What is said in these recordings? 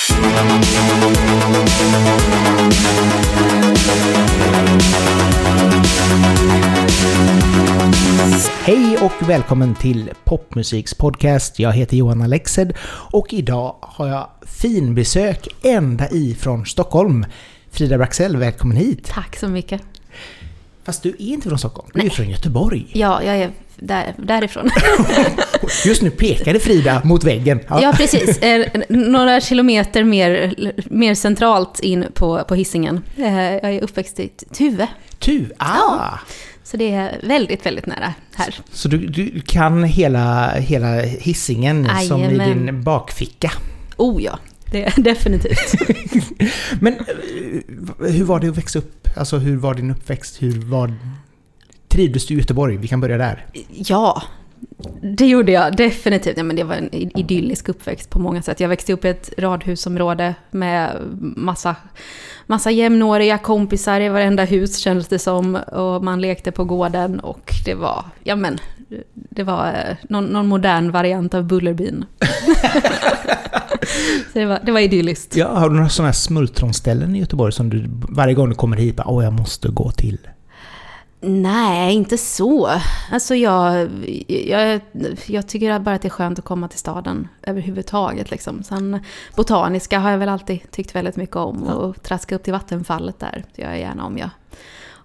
Hej och välkommen till Popmusiks podcast. Jag heter Johan Alexed och idag har jag finbesök ända ifrån Stockholm. Frida Braxell, välkommen hit! Tack så mycket. Fast du är inte från Stockholm, du är från Göteborg. Ja, jag är där, därifrån. Just nu pekade Frida mot väggen. Ja, precis. Eh, några kilometer mer, mer centralt in på, på hissingen. Eh, jag är uppväxt i Tuve. Tu, ah! Ja. Så det är väldigt, väldigt nära här. Så du, du kan hela, hela hissingen Aj, som i din bakficka? Oh ja, det är definitivt. men eh, hur var det att växa upp? Alltså hur var din uppväxt? Hur var... Trivdes du i Göteborg? Vi kan börja där. Ja, det gjorde jag definitivt. Ja, men det var en idyllisk uppväxt på många sätt. Jag växte upp i ett radhusområde med massa, massa jämnåriga kompisar i varenda hus kändes det som. Och man lekte på gården och det var, ja men, det var eh, någon, någon modern variant av Bullerbyn. Så det var, det var idylliskt. Ja, har du några sådana här smultronställen i Göteborg som du varje gång du kommer hit bara, åh jag måste gå till? Nej, inte så. Alltså jag, jag, jag tycker bara att det är skönt att komma till staden överhuvudtaget. Liksom. Sen botaniska har jag väl alltid tyckt väldigt mycket om. Och traska upp till vattenfallet där. Det gör jag gärna om jag,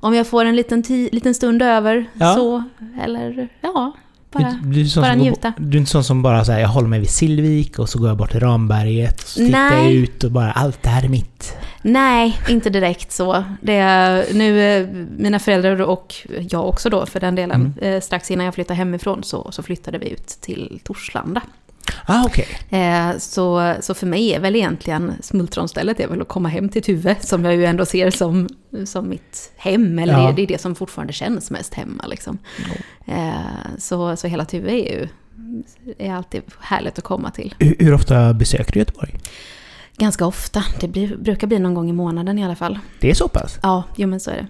om jag får en liten, liten stund över. Ja. Så, eller ja, bara, du, du bara njuta. Går, du är inte sån som bara säger jag håller mig vid Sillvik och så går jag bort till Ramberget och så tittar jag ut och bara allt det här är mitt. Nej, inte direkt så. Det är, nu, eh, mina föräldrar och jag också då för den delen, mm. Eh, strax innan jag flyttade hemifrån så, så flyttade vi ut till Torslanda. Ah, okay. Eh, så, så för mig är väl egentligen smultronstället är väl att komma hem till Tuve, som jag ju ändå ser som, som mitt hem, eller ja. det, det, är det som fortfarande känns mest hemma. Liksom. Mm. så, så hela Tuve är ju är alltid härligt att komma till. Hur, hur ofta besöker du Göteborg? Ganska ofta. Det blir, brukar bli någon gång i månaden i alla fall. Det är så pass? Ja, jo men så är det.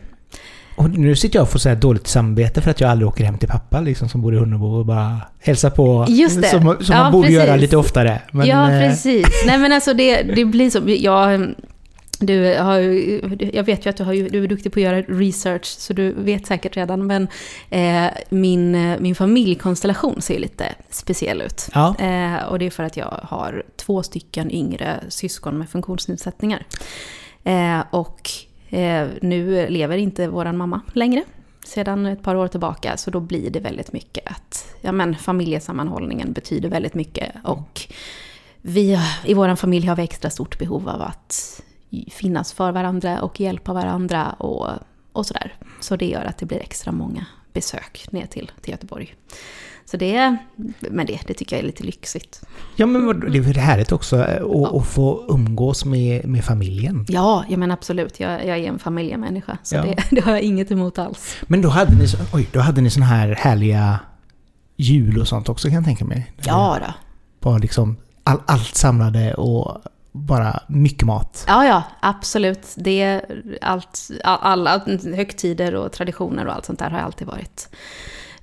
Och nu sitter jag och får säga dåligt samvete för att jag aldrig åker hem till pappa liksom, som bor i Hunnebo och bara hälsar på. Just det. Som, som ja, man borde precis. göra lite oftare. Men, ja, eh, precis. Nej men alltså det, det blir så. Jag, du har, jag vet ju att du, har, du är duktig på att göra research, så du vet säkert redan. Men eh, min, min familjkonstellation ser lite speciell ut. Ja. Eh, och det är för att jag har två stycken yngre syskon med funktionsnedsättningar. Eh, och Eh, nu lever inte våran mamma längre sedan ett par år tillbaka. Så då blir det väldigt mycket att ja, men, familjesammanhållningen betyder väldigt mycket. Och vi i vår familj har vi extra stort behov av att finnas för varandra och hjälpa varandra och, och sådär. Så det gör att det blir extra många besök ner till, till Göteborg. Så det, men det, det tycker jag är lite lyxigt. Ja, men det är härligt också att, ja. att få umgås med, med familjen. Ja, ja men absolut. Jag, jag är en familjemänniska, så ja. det, det, har jag inget emot alls. Men då hade ni, oj, då hade ni såna här härliga jul och sånt också kan jag tänka mig? Ja då. Bara liksom all, allt samlade och bara mycket mat. Ja, ja, absolut. Det allt, alla högtider och traditioner och allt sånt där har alltid varit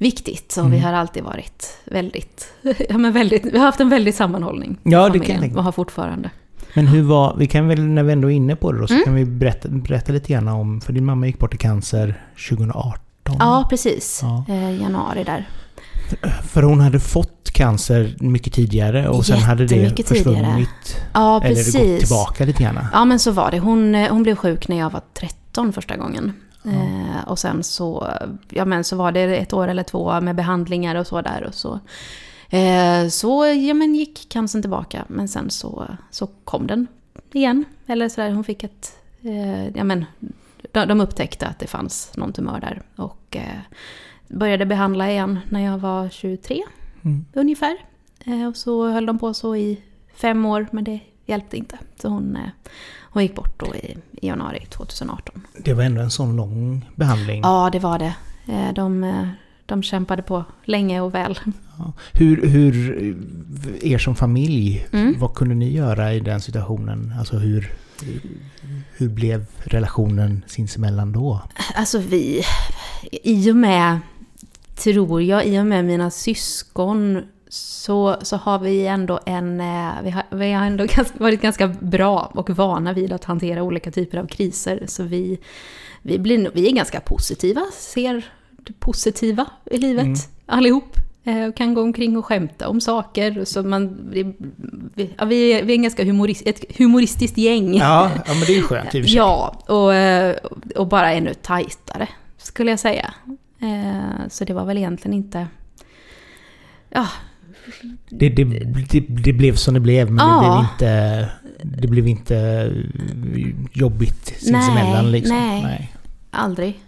viktigt. Och mm. vi har alltid varit väldigt, ja men väldigt, vi har haft en väldig sammanhållning. Ja, det kan jag Och har fortfarande. Men hur var, vi kan väl när vi ändå är inne på det då, så mm. kan vi berätta, berätta lite grann om, för din mamma gick bort i cancer 2018. Ja, precis. Ja. Eh, januari där. För hon hade fått cancer mycket tidigare och sen hade det försvunnit. Ja, precis. Eller gått tillbaka lite grann. Ja, men så var det. Hon, eh, hon blev sjuk när jag var 13 första gången. Eh, och sen så, ja men så var det ett år eller två med behandlingar och så där och så. Eh, så ja men gick cancern tillbaka men sen så, så kom den igen. Eller så där, hon fick ett, eh, ja men de, de upptäckte att det fanns någon tumör där. Och eh, började behandla igen när jag var 23 mm. ungefär. Eh, och så höll de på så i fem år men det hjälpte inte. Så hon, eh, hon gick bort då i, i januari 2018. Det var ändå en sån lång behandling. Ja, det var det. Eh, de, eh, de kämpade på länge och väl. Ja. Hur, hur, er som familj, mm. vad kunde ni göra i den situationen? Alltså hur, hur blev relationen sinsemellan då? Alltså vi, i och med, tror jag, i och med mina syskon så, så har vi ändå en, eh, vi har, vi har ändå ganska, varit ganska bra och vana vid att hantera olika typer av kriser. Så vi, vi, blir, vi är ganska positiva, ser det positiva i livet mm. allihop. Eh, och kan gå omkring och skämta om saker. Så man, vi, vi, ja, vi, är, vi är ganska humorist, ett humoristiskt gäng. Ja, ja, men det är skönt i och för sig. Ja, och, eh, och bara ännu tajtare, skulle jag säga. Så det var väl egentligen inte... Ja, det, det, det, det, blev som det blev, men ja. det, blev inte, det blev inte jobbigt sinsemellan. Liksom. nej, nej, aldrig.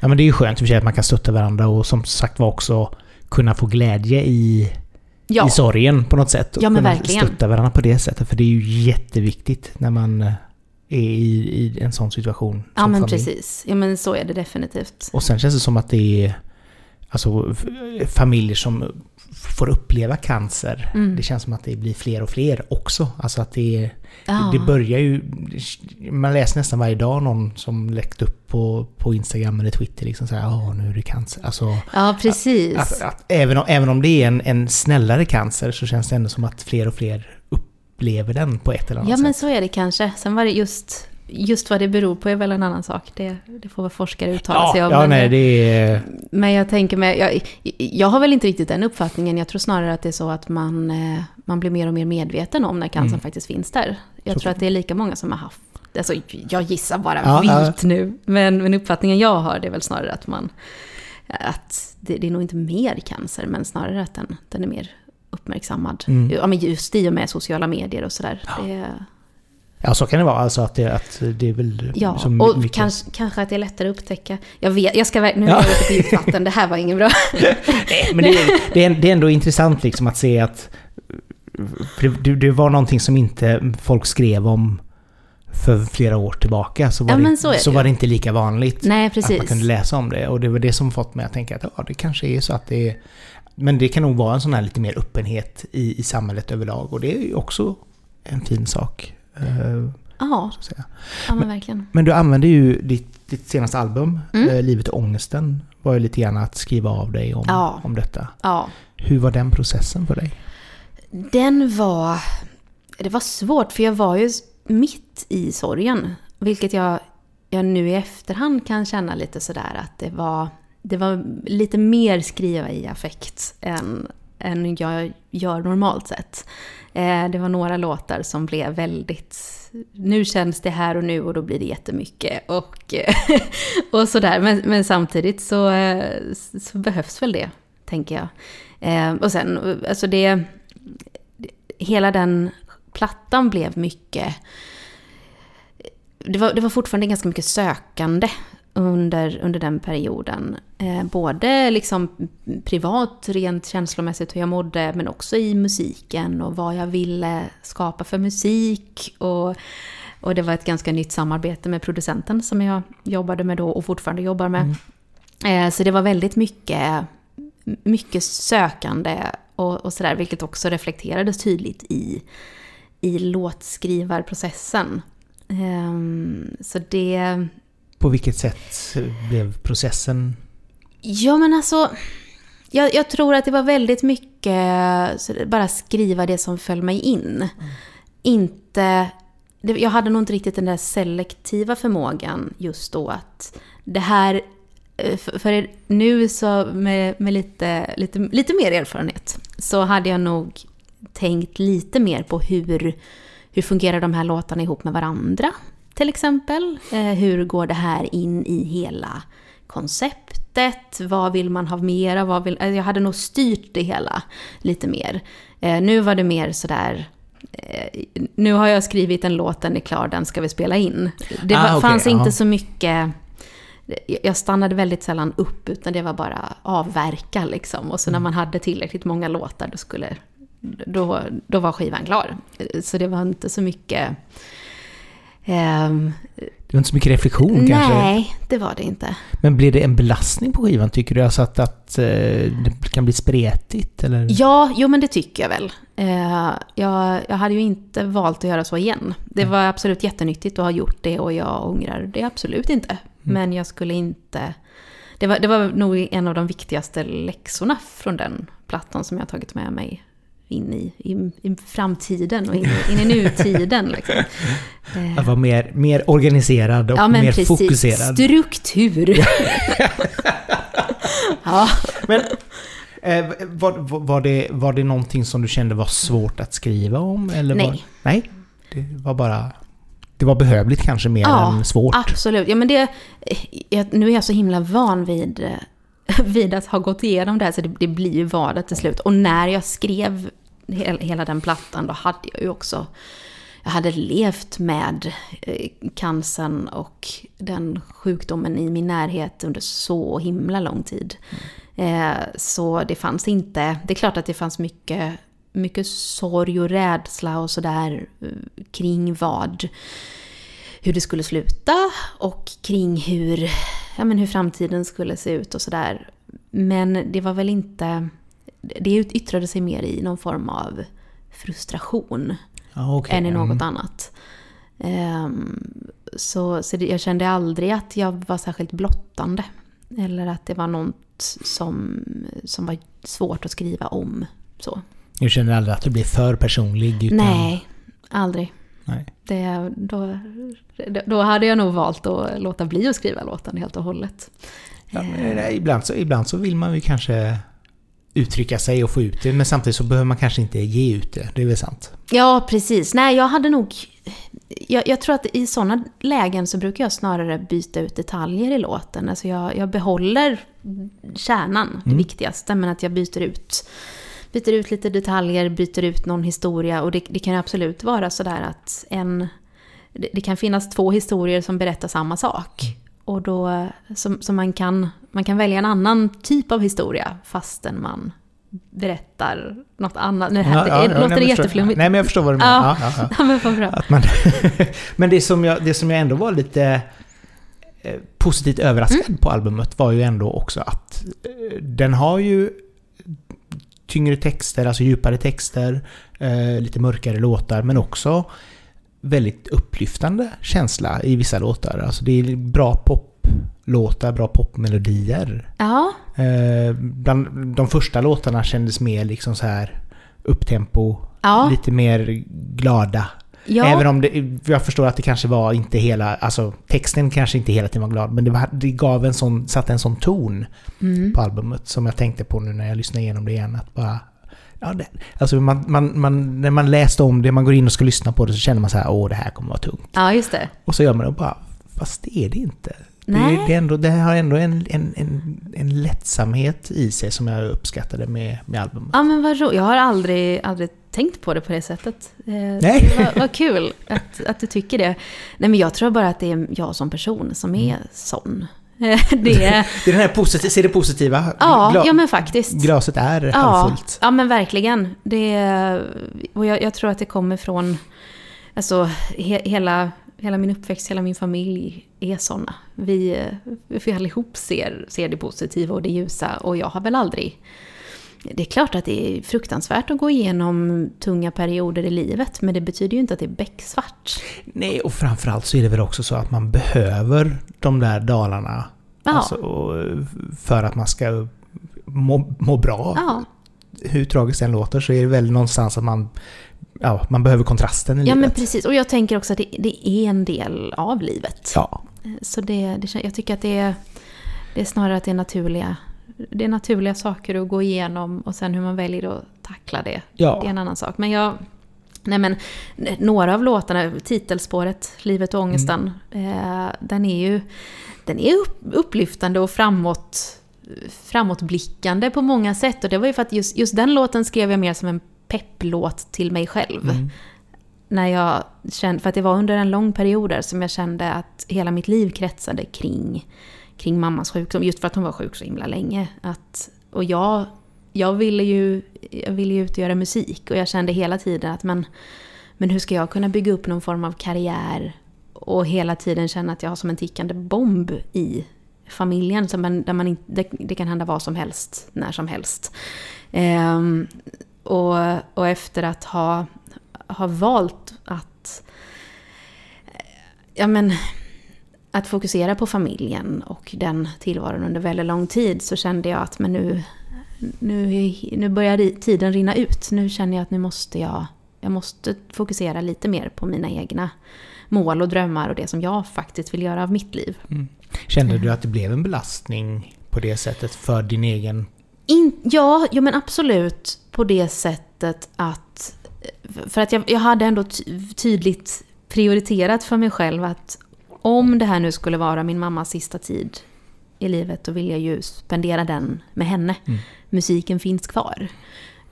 Ja, men det är ju skönt i och för sig att man kan stötta varandra och som sagt var också kunna få glädje i, ja. i sorgen på något sätt. Ja, men kunna verkligen. stötta varandra på det sättet. För det är ju jätteviktigt när man är i, i en sån situation. Ja, men familj. precis. Ja, men så är det definitivt. Och sen känns det som att det är alltså, familjer som får uppleva cancer. Mm. Det känns som att det blir fler och fler också. Alltså att det, ah. det, börjar ju... Man läser nästan varje dag någon som läckt upp på, på Instagram eller Twitter liksom såhär ja nu är det cancer. Alltså, ja, precis. Att, att, att, även, om, även om det är en, en snällare cancer så känns det ändå som att fler och fler upplever den på ett eller annat sätt. Ja men så är det kanske. Sen var det just Just vad det beror på är väl en annan sak. Det, det får väl forskare uttala ja, sig om. Ja, men, nej, det är... men jag tänker mig, jag, jag har väl inte riktigt den uppfattningen. Jag tror snarare att det är så att man, eh, man blir mer och mer medveten om när cancern mm. faktiskt finns där. Jag så. tror att det är lika många som har haft, alltså jag gissar bara ja, vilt ja. nu. Men, men uppfattningen jag har det är väl snarare att man, att det, det är nog inte mer cancer, men snarare att den, den är mer uppmärksammad. Mm. Ja, men just i och med sociala medier och sådär. Ja. Ja, så kan det vara. Alltså att det, att det är väl... Ja, och mycket... kanske, kanske att det är lättare att upptäcka. Jag vet, jag ska nu är jag ute på djupt vatten, det här var inget bra. Nej, men det är, det, är, det är ändå intressant liksom att se att... Det, det var någonting som inte folk skrev om för flera år tillbaka så var, ja, det, så, så var det inte lika vanligt Nej, att man kunde läsa om det. Och det var det som fått mig att tänka att ja, det kanske är så att det är... Men det kan nog vara en sån här lite mer öppenhet i, i samhället överlag och det är ju också en fin sak. Uh, ja, ja men verkligen. Men du använde ju ditt, ditt senaste album, mm. uh, Livet och ångesten, var ju lite grann att skriva av dig om, ja. om detta. Ja. Hur var den processen för dig? Den var... Det var svårt för jag var ju mitt i sorgen. Vilket jag, jag nu i efterhand kan känna lite sådär att det var, det var lite mer skriva i affekt än, än jag gör normalt sett. Eh, det var några låtar som blev väldigt... Nu känns det här och nu och då blir det jättemycket. Och, och sådär. Men, men samtidigt så, eh, så behövs väl det, tänker jag. Eh, och sen, alltså det... Hela den plattan blev mycket... Det var, det var fortfarande ganska mycket sökande under, under den perioden. Eh, både liksom privat, rent känslomässigt hur jag mådde, men också i musiken och vad jag ville skapa för musik. Och, och det var ett ganska nytt samarbete med producenten som jag jobbade med då och fortfarande jobbar med. Mm. Eh, så det var väldigt mycket, mycket sökande och, och sådär, vilket också reflekterades tydligt i, i låtskrivarprocessen. Eh, så det på vilket sätt blev processen? Ja, men alltså... Jag, jag tror att det var väldigt mycket bara skriva det som föll mig in. Mm. Inte... Jag hade nog inte riktigt den där selektiva förmågan just då att det här... Eh, för, för nu så med, med lite, lite, lite mer erfarenhet så hade jag nog tänkt lite mer på hur, hur fungerar de här låtarna ihop med varandra till exempel. Eh, hur går det här in i hela konceptet? Vad vill man ha mer av? Vad vill, alltså jag hade nog styrt det hela lite mer. Eh, nu var det mer sådär eh, nu har jag skrivit en låt, den är klar, den ska vi spela in. Det ah, okay, fanns inte så mycket... Jag stannade väldigt sällan upp, utan det var bara avverka liksom. Och så när mm. man hade tillräckligt många låtar, då, skulle, då, då var skivan klar. Så det var inte så mycket Um, det var inte så mycket reflektion nej, kanske? Nej, det var det inte. Men blir det en belastning på skivan tycker du? Alltså att, att uh, det kan bli spretigt? Eller? Ja, jo men det tycker jag väl. Uh, jag, jag hade ju inte valt att göra så igen. Det var absolut jättenyttigt att ha gjort det och jag ångrar det absolut inte. Mm. Men jag skulle inte... det, var, det var nog en av de viktigaste läxorna från den plattan som jag tagit med mig in i, i, i framtiden och in, in i nutiden. Liksom. Att vara mer, mer organiserad och ja, mer precis. fokuserad. Struktur. ja. Men eh, var, var, det, var det någonting som du kände var svårt att skriva om? Eller Nej. Var, nej, det var bara... Det var behövligt kanske mer Ja, än svårt. Absolut. Ja, men det, jag, nu är jag så himla van vid, eh, vid att ha gått igenom det här, så det, det blir ju vardag till slut. Och när jag skrev hela, den plattan, då hade jag ju också... Jag hade levt med eh, cancern och den sjukdomen i min närhet under så himla lång tid. Eh, så det fanns inte... Det är klart att det fanns mycket, mycket sorg och rädsla och sådär eh, kring vad hur det skulle sluta och kring hur, ja, men hur framtiden skulle se ut och sådär. Men det var väl inte... Det yttrade sig mer i någon form av frustration Ja, okej. än i något Mm. annat. Ehm, så så det, jag kände aldrig att jag var särskilt blottande. Eller att det var något som, som var svårt att skriva om. Så. Du känner aldrig att du blir för personlig? Utan, Nej, aldrig. nej. Det, då, då hade jag nog valt att låta bli att skriva låten helt och hållet. Ja, nej, ibland, så, ibland så vill man ju kanske uttrycka sig och få ut det, men samtidigt så behöver man kanske inte ge ut det. Det är väl sant? Ja, precis. Nej, jag hade nog... Jag, jag tror att i sådana lägen så brukar jag snarare byta ut detaljer i låten. Alltså jag, jag behåller kärnan, det viktigaste, men att jag byter ut, byter ut lite detaljer, byter ut någon historia. Och det, det kan absolut vara sådär att en... Det, det kan finnas två historier som berättar samma sak. Och då, så, så man, kan, man kan välja en annan typ av historia fastän man berättar något annat. Nu, det, Ja, ja, det ja, låter nej, men jag förstår- jätteflummigt. Nej, men jag förstår vad du menar. Ja. Ja, men bra. Att man, men det som, jag, det som jag ändå var lite eh, positivt överraskad Mm. på albumet var ju ändå också att eh, den har ju tyngre texter, alltså djupare texter, eh, lite mörkare låtar, men också väldigt upplyftande känsla i vissa låtar. Alltså det är bra poplåtar, bra popmelodier. Ja, Eh, bland de första låtarna kändes mer liksom så här upptempo, ja, lite mer glada. ja. Även om det, jag förstår att det kanske var inte hela, alltså texten kanske inte hela tiden var glad, men det, var, det gav en sån, satte en sån ton Mm. på albumet som jag tänkte på nu när jag lyssnade igenom det igen. Att bara, ja, det, alltså man, man, man, när man läste om det, man går in och ska lyssna på det så känner man så här, åh det här kommer vara tungt. ja, just det. Och så gör man det och bara, fast det är det inte. Det, Nej. det, är ändå, det har ändå en, en, en, en lättsamhet i sig som jag uppskattade med, med albumet. Ja, men vad roligt. Jag har aldrig, aldrig tänkt på det på det sättet. Eh, Nej. Vad, vad kul att, att du tycker det. Nej, men jag tror bara att det är jag som person som är sån. Eh, Det är, Det är den här positiva, se det positiva. ja, Gla- ja, men faktiskt. Glaset är Ja, halvfullt. ja men verkligen. Det, och jag, jag tror att det kommer från... Alltså, he, hela, hela min uppväxt, hela min familj är såna. Vi, vi allihop ser, ser det positiva och det ljusa. Och jag har väl aldrig... Det är klart att det är fruktansvärt att gå igenom tunga perioder i livet. Men det betyder ju inte att det är becksvart. Nej, och framförallt så är det väl också så att man behöver de där dalarna. Ja. Alltså, för att man ska må, må bra. Ja, Hur tragiskt det än låter så är det väl någonstans att man, ja, man behöver kontrasten i ja men livet. precis. Och jag tänker också att det, det är en del av livet. Ja, Så det, det, jag tycker att det är, det är snarare att det är naturliga, det är naturliga saker att gå igenom och sen hur man väljer att tackla det. Ja. Det är en annan sak. Men jag... Nej men, några av låtarna, titelspåret, Livet och ångesten, eh, den är ju den är upp, upplyftande och framåt, framåtblickande på många sätt. Och det var ju för att just, just den låten skrev jag mer som en pepplåt till mig själv Mm. när jag kände, för att det var under en lång period där som jag kände att hela mitt liv kretsade kring, kring mammas sjukdom. Just för att hon var sjuk så himla länge. Att, och jag, jag, ville ju, jag ville ju ut och göra musik och jag kände hela tiden att men, men hur ska jag kunna bygga upp någon form av karriär och hela tiden känna att jag har som en tickande bomb i familjen. Så man, där man inte, det, det kan hända vad som helst, när som helst. Ehm, och, och efter att ha, ha valt att... Ja men... att fokusera på familjen och den tillvaron under väldigt lång tid så kände jag att men nu, nu, nu börjar tiden rinna ut. Nu känner jag att nu måste jag, jag måste fokusera lite mer på mina egna mål och drömmar och det som jag faktiskt vill göra av mitt liv. Mm. Kände du att det blev en belastning på det sättet för din egen... In, ja, ja, men absolut på det sättet att... För att jag, jag hade ändå tydligt prioriterat för mig själv att om det här nu skulle vara min mammas sista tid i livet, då vill jag ju spendera den med henne. Mm. Musiken finns kvar.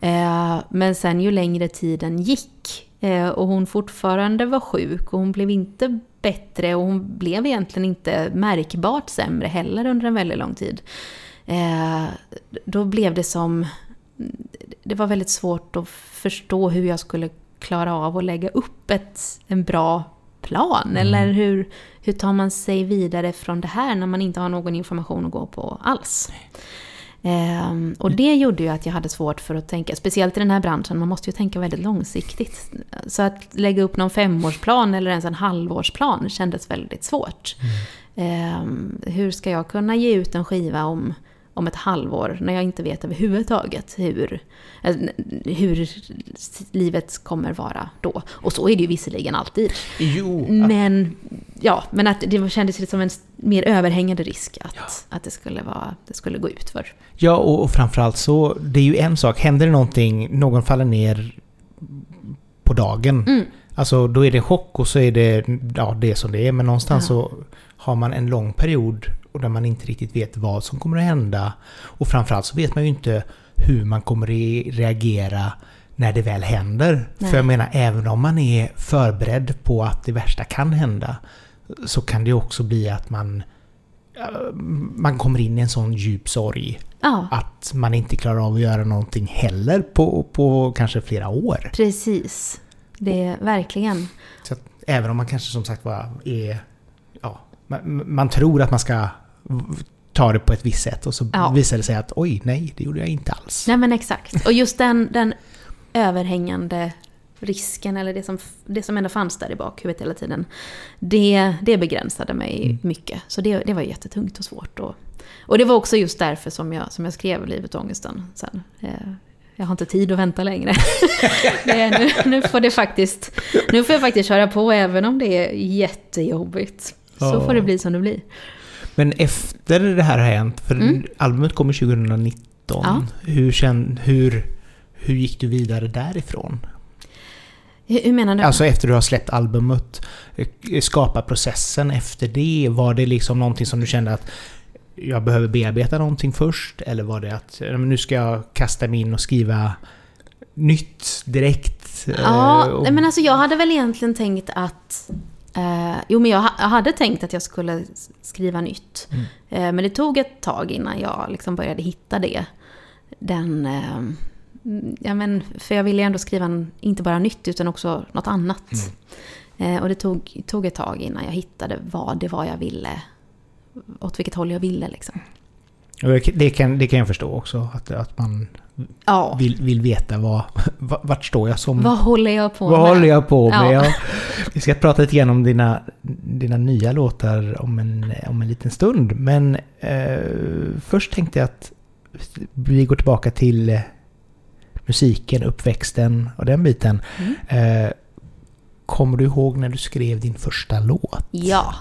Eh, men sen ju längre tiden gick eh, och hon fortfarande var sjuk och hon blev inte bättre och hon blev egentligen inte märkbart sämre heller under en väldigt lång tid. Eh, då blev det som... Det var väldigt svårt att förstå hur jag skulle klara av att lägga upp ett, en bra plan? Mm. Eller hur, hur tar man sig vidare från det här när man inte har någon information att gå på alls? Ehm, och det gjorde ju att jag hade svårt för att tänka, speciellt i den här branschen, man måste ju tänka väldigt långsiktigt. Så att lägga upp någon femårsplan eller ens en halvårsplan kändes väldigt svårt. Mm. Ehm, hur ska jag kunna ge ut en skiva om om ett halvår när jag inte vet överhuvudtaget hur, eh, hur livet kommer vara då. Och så är det ju visserligen alltid. Jo. Men, ja, men att det kändes som en mer överhängande risk att, ja. att det, skulle vara, det skulle gå ut för. Ja, och, och framförallt så, det är ju en sak, händer det någonting, någon faller ner på dagen. Mm. Alltså då är det chock och så är det ja, det som det är. Men någonstans ja. så har man en lång period och där man inte riktigt vet vad som kommer att hända. Och framförallt så vet man ju inte hur man kommer att reagera när det väl händer. Nej. För jag menar, även om man är förberedd på att det värsta kan hända så kan det också bli att man man kommer in i en sån djup sorg. Ja. Att man inte klarar av att göra någonting heller på, på kanske flera år. Precis. Det är verkligen. Så att, även om man kanske som sagt var är... Man, man tror att man ska ta det på ett visst sätt och så ja. visar det sig att oj, nej, det gjorde jag inte alls. Nej men exakt. Och just den, den överhängande risken, eller det som, det som ändå fanns där i bakhuvudet hela tiden, det, det begränsade mig mm. mycket. Så det, det var jättetungt och svårt. Och, och det var också just därför som jag, som jag skrev Livet och ångesten sen. Eh, jag har inte tid att vänta längre. nu, nu, får det faktiskt, nu får jag faktiskt köra på även om det är jättejobbigt. Så får det bli som det blir. Men efter det här har hänt, för mm. albumet kommer 2019. Ja. Hur, känd, hur, hur gick du vidare därifrån? Hur menar du? Alltså efter du har släppt albumet. Eh, skapa processen efter det. Var det liksom någonting som du kände att jag behöver bearbeta någonting först? Eller var det att nu ska jag kasta mig in och skriva nytt direkt? Ja, och... men alltså jag hade väl egentligen tänkt att Eh, jo, men jag, jag, hade tänkt att jag skulle skriva nytt. Mm. Eh, men det tog ett tag innan jag liksom började hitta det. Den... Eh, ja, men, för jag ville ändå skriva en, inte bara nytt utan också något annat. Mm. Eh, och det tog, tog ett tag innan jag hittade vad det var jag ville. Åt vilket håll jag ville liksom. Det kan, det kan jag förstå också. Att, att man ja. vill, vill veta vad, vart står jag som... Vad håller jag på vad med? håller jag på med? Ja. vi ska prata lite grann om dina, dina nya låtar om en, om en liten stund. Men eh, först tänkte jag att vi går tillbaka till eh, musiken, uppväxten och den biten. Mm. Eh, kommer du ihåg när du skrev din första låt? Ja.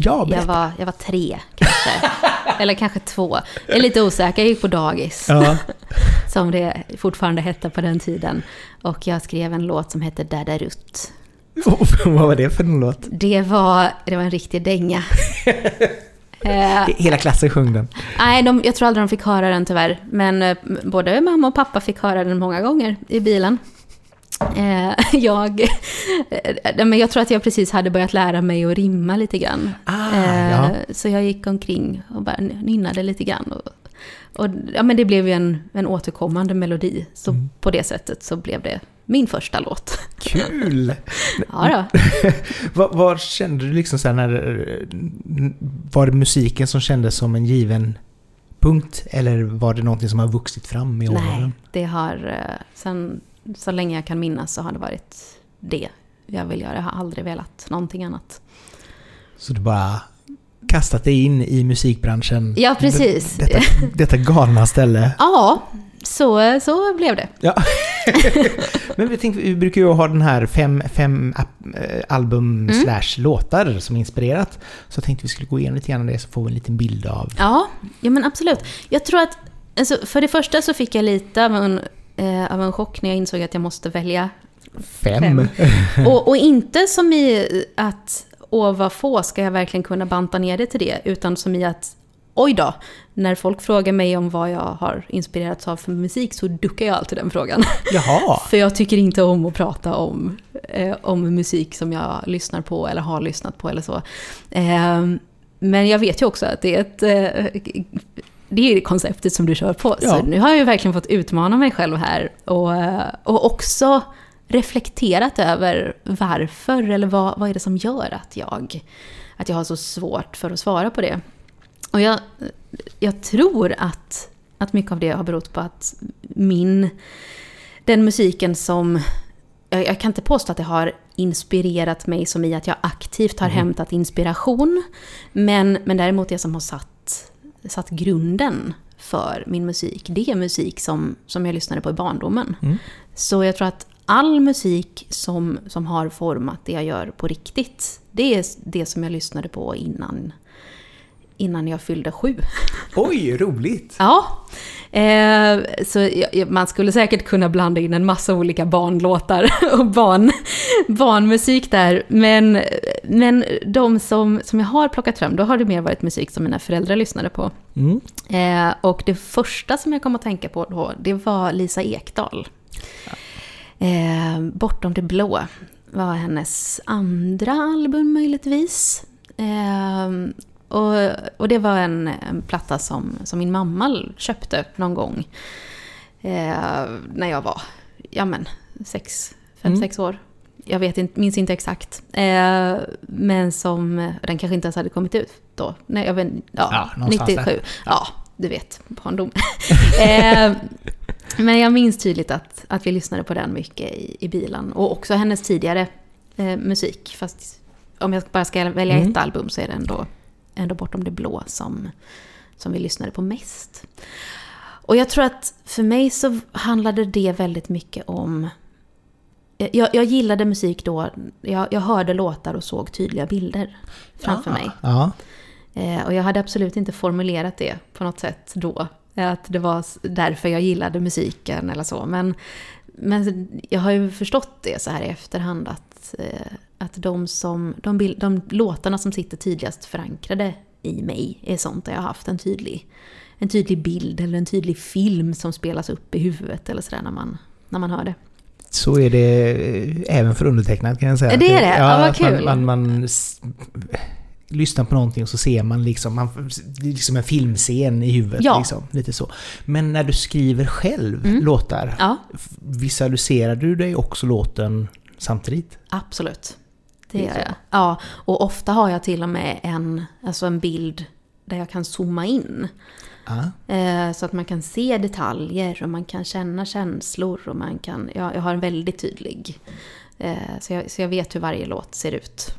Ja, jag var, jag var tre kanske. Eller kanske två. Jag är lite osäker, jag gick på dagis. Ja. som det fortfarande hette på den tiden. Och jag skrev en låt som hette Dada Rutt. vad var det för en låt? Det var, det var en riktig dänga. Eh, Hela klassen sjöng den? Nej, de, jag tror aldrig de fick höra den tyvärr. Men eh, både mamma och pappa fick höra den många gånger i bilen. Eh, jag, eh, men jag tror att jag precis hade börjat lära mig att rimma lite grann. Ah, eh, ja. Så jag gick omkring och bara nynnade lite grann. Och, och, ja, men det blev ju en, en återkommande melodi. Så mm. på det sättet så blev det min första låt. Kul! ja då. vad, vad, kände du liksom så när... Var det musiken som kändes som en given punkt? Eller var det någonting som har vuxit fram i åren? Nej, det har... Sen så länge jag kan minnas så har det varit det jag vill göra. Jag har aldrig velat någonting annat. Så du bara kastat dig in i musikbranschen. Ja, precis. Detta, detta galna ställe. Ja, så, så blev det. Ja. Men vi, tänkte, vi brukar ju ha den här fem, fem äh, album Mm. slash låtar som inspirerat. Så jag tänkte vi skulle gå igenom lite grann det så får vi en liten bild av... Ja, ja men absolut. Jag tror att, alltså, för det första så fick jag lite av en, eh, av en chock när jag insåg att jag måste välja. Fem. Och, och inte som i att, åh vad få, ska jag verkligen kunna banta ner det till det? Utan som i att, oj då, när folk frågar mig om vad jag har inspirerats av för musik så duckar jag alltid den frågan. Jaha. För jag tycker inte om att prata om, eh, om musik som jag lyssnar på eller har lyssnat på eller så. Eh, men jag vet ju också att det är ett... Eh, det är ju det konceptet som du kör på. Ja. Så nu har jag ju verkligen fått utmana mig själv här. Och, eh, och också reflekterat över varför, eller vad, vad är det som gör att jag, att jag har så svårt för att svara på det. Och jag, jag tror att, att mycket av det har berott på att min den musiken som... Jag, jag kan inte påstå att det har inspirerat mig som i att jag aktivt har hämtat inspiration. Men, men däremot det som har satt, satt grunden för min musik, det är musik som, som jag lyssnade på i barndomen. Mm. Så jag tror att all musik som, som har format det jag gör på riktigt, det är det som jag lyssnade på innan, innan jag fyllde sju. Oj, roligt! Ja, eh, så man skulle säkert kunna blanda in en massa olika barnlåtar och barn, barnmusik där. Men, men de som, som jag har plockat fram, då har det mer varit musik som mina föräldrar lyssnade på. Mm. Eh, och det första som jag kom att tänka på då, det var Lisa Ekdahl. Eh, Bortom det blå var hennes andra album möjligtvis. Eh, och, och det var en, en platta som, som min mamma köpte någon gång. Eh, när jag var, ja men, sex, fem, Mm. sex år. Jag vet inte, minns inte exakt. Eh, men som, den kanske inte ens hade kommit ut då. Nej, jag vet, ja, Ja, någonstans 97. där. Ja, du vet, barndom. eh, men jag minns tydligt att, att vi lyssnade på den mycket i, i bilen. Och också hennes tidigare eh, musik. Fast om jag bara ska välja Mm. ett album så är det ändå, ändå Bortom det blå som, som vi lyssnade på mest. Och jag tror att för mig så handlade det väldigt mycket om... Jag, jag gillade musik då, jag, jag hörde låtar och såg tydliga bilder framför mig. Ja. Eh, och jag hade absolut inte formulerat det på något sätt då. Att det var därför jag gillade musiken eller så. Men, men jag har ju förstått det så här i efterhand att, eh, att de, som, de, de låtarna som sitter tydligast förankrade i mig är sånt där jag har haft en tydlig, en tydlig bild eller en tydlig film som spelas upp i huvudet eller sådär när man, när man hör det. Så är det eh, även för undertecknad kan jag säga. Det är det? Ja, vad att man- kul. Man, man, s- lyssnar på någonting och så ser man liksom, man, liksom en filmscen i huvudet. Ja. Liksom, lite så. Men när du skriver själv Mm. låtar, Ja, visualiserar du dig också låten samtidigt? absolut. Det gör jag. Ja, och ofta har jag till och med en, alltså en bild där jag kan zooma in. Ja. Eh, så att man kan se detaljer och man kan känna känslor och man kan... Ja, jag har en väldigt tydlig... Eh, så, jag, så jag vet hur varje låt ser ut.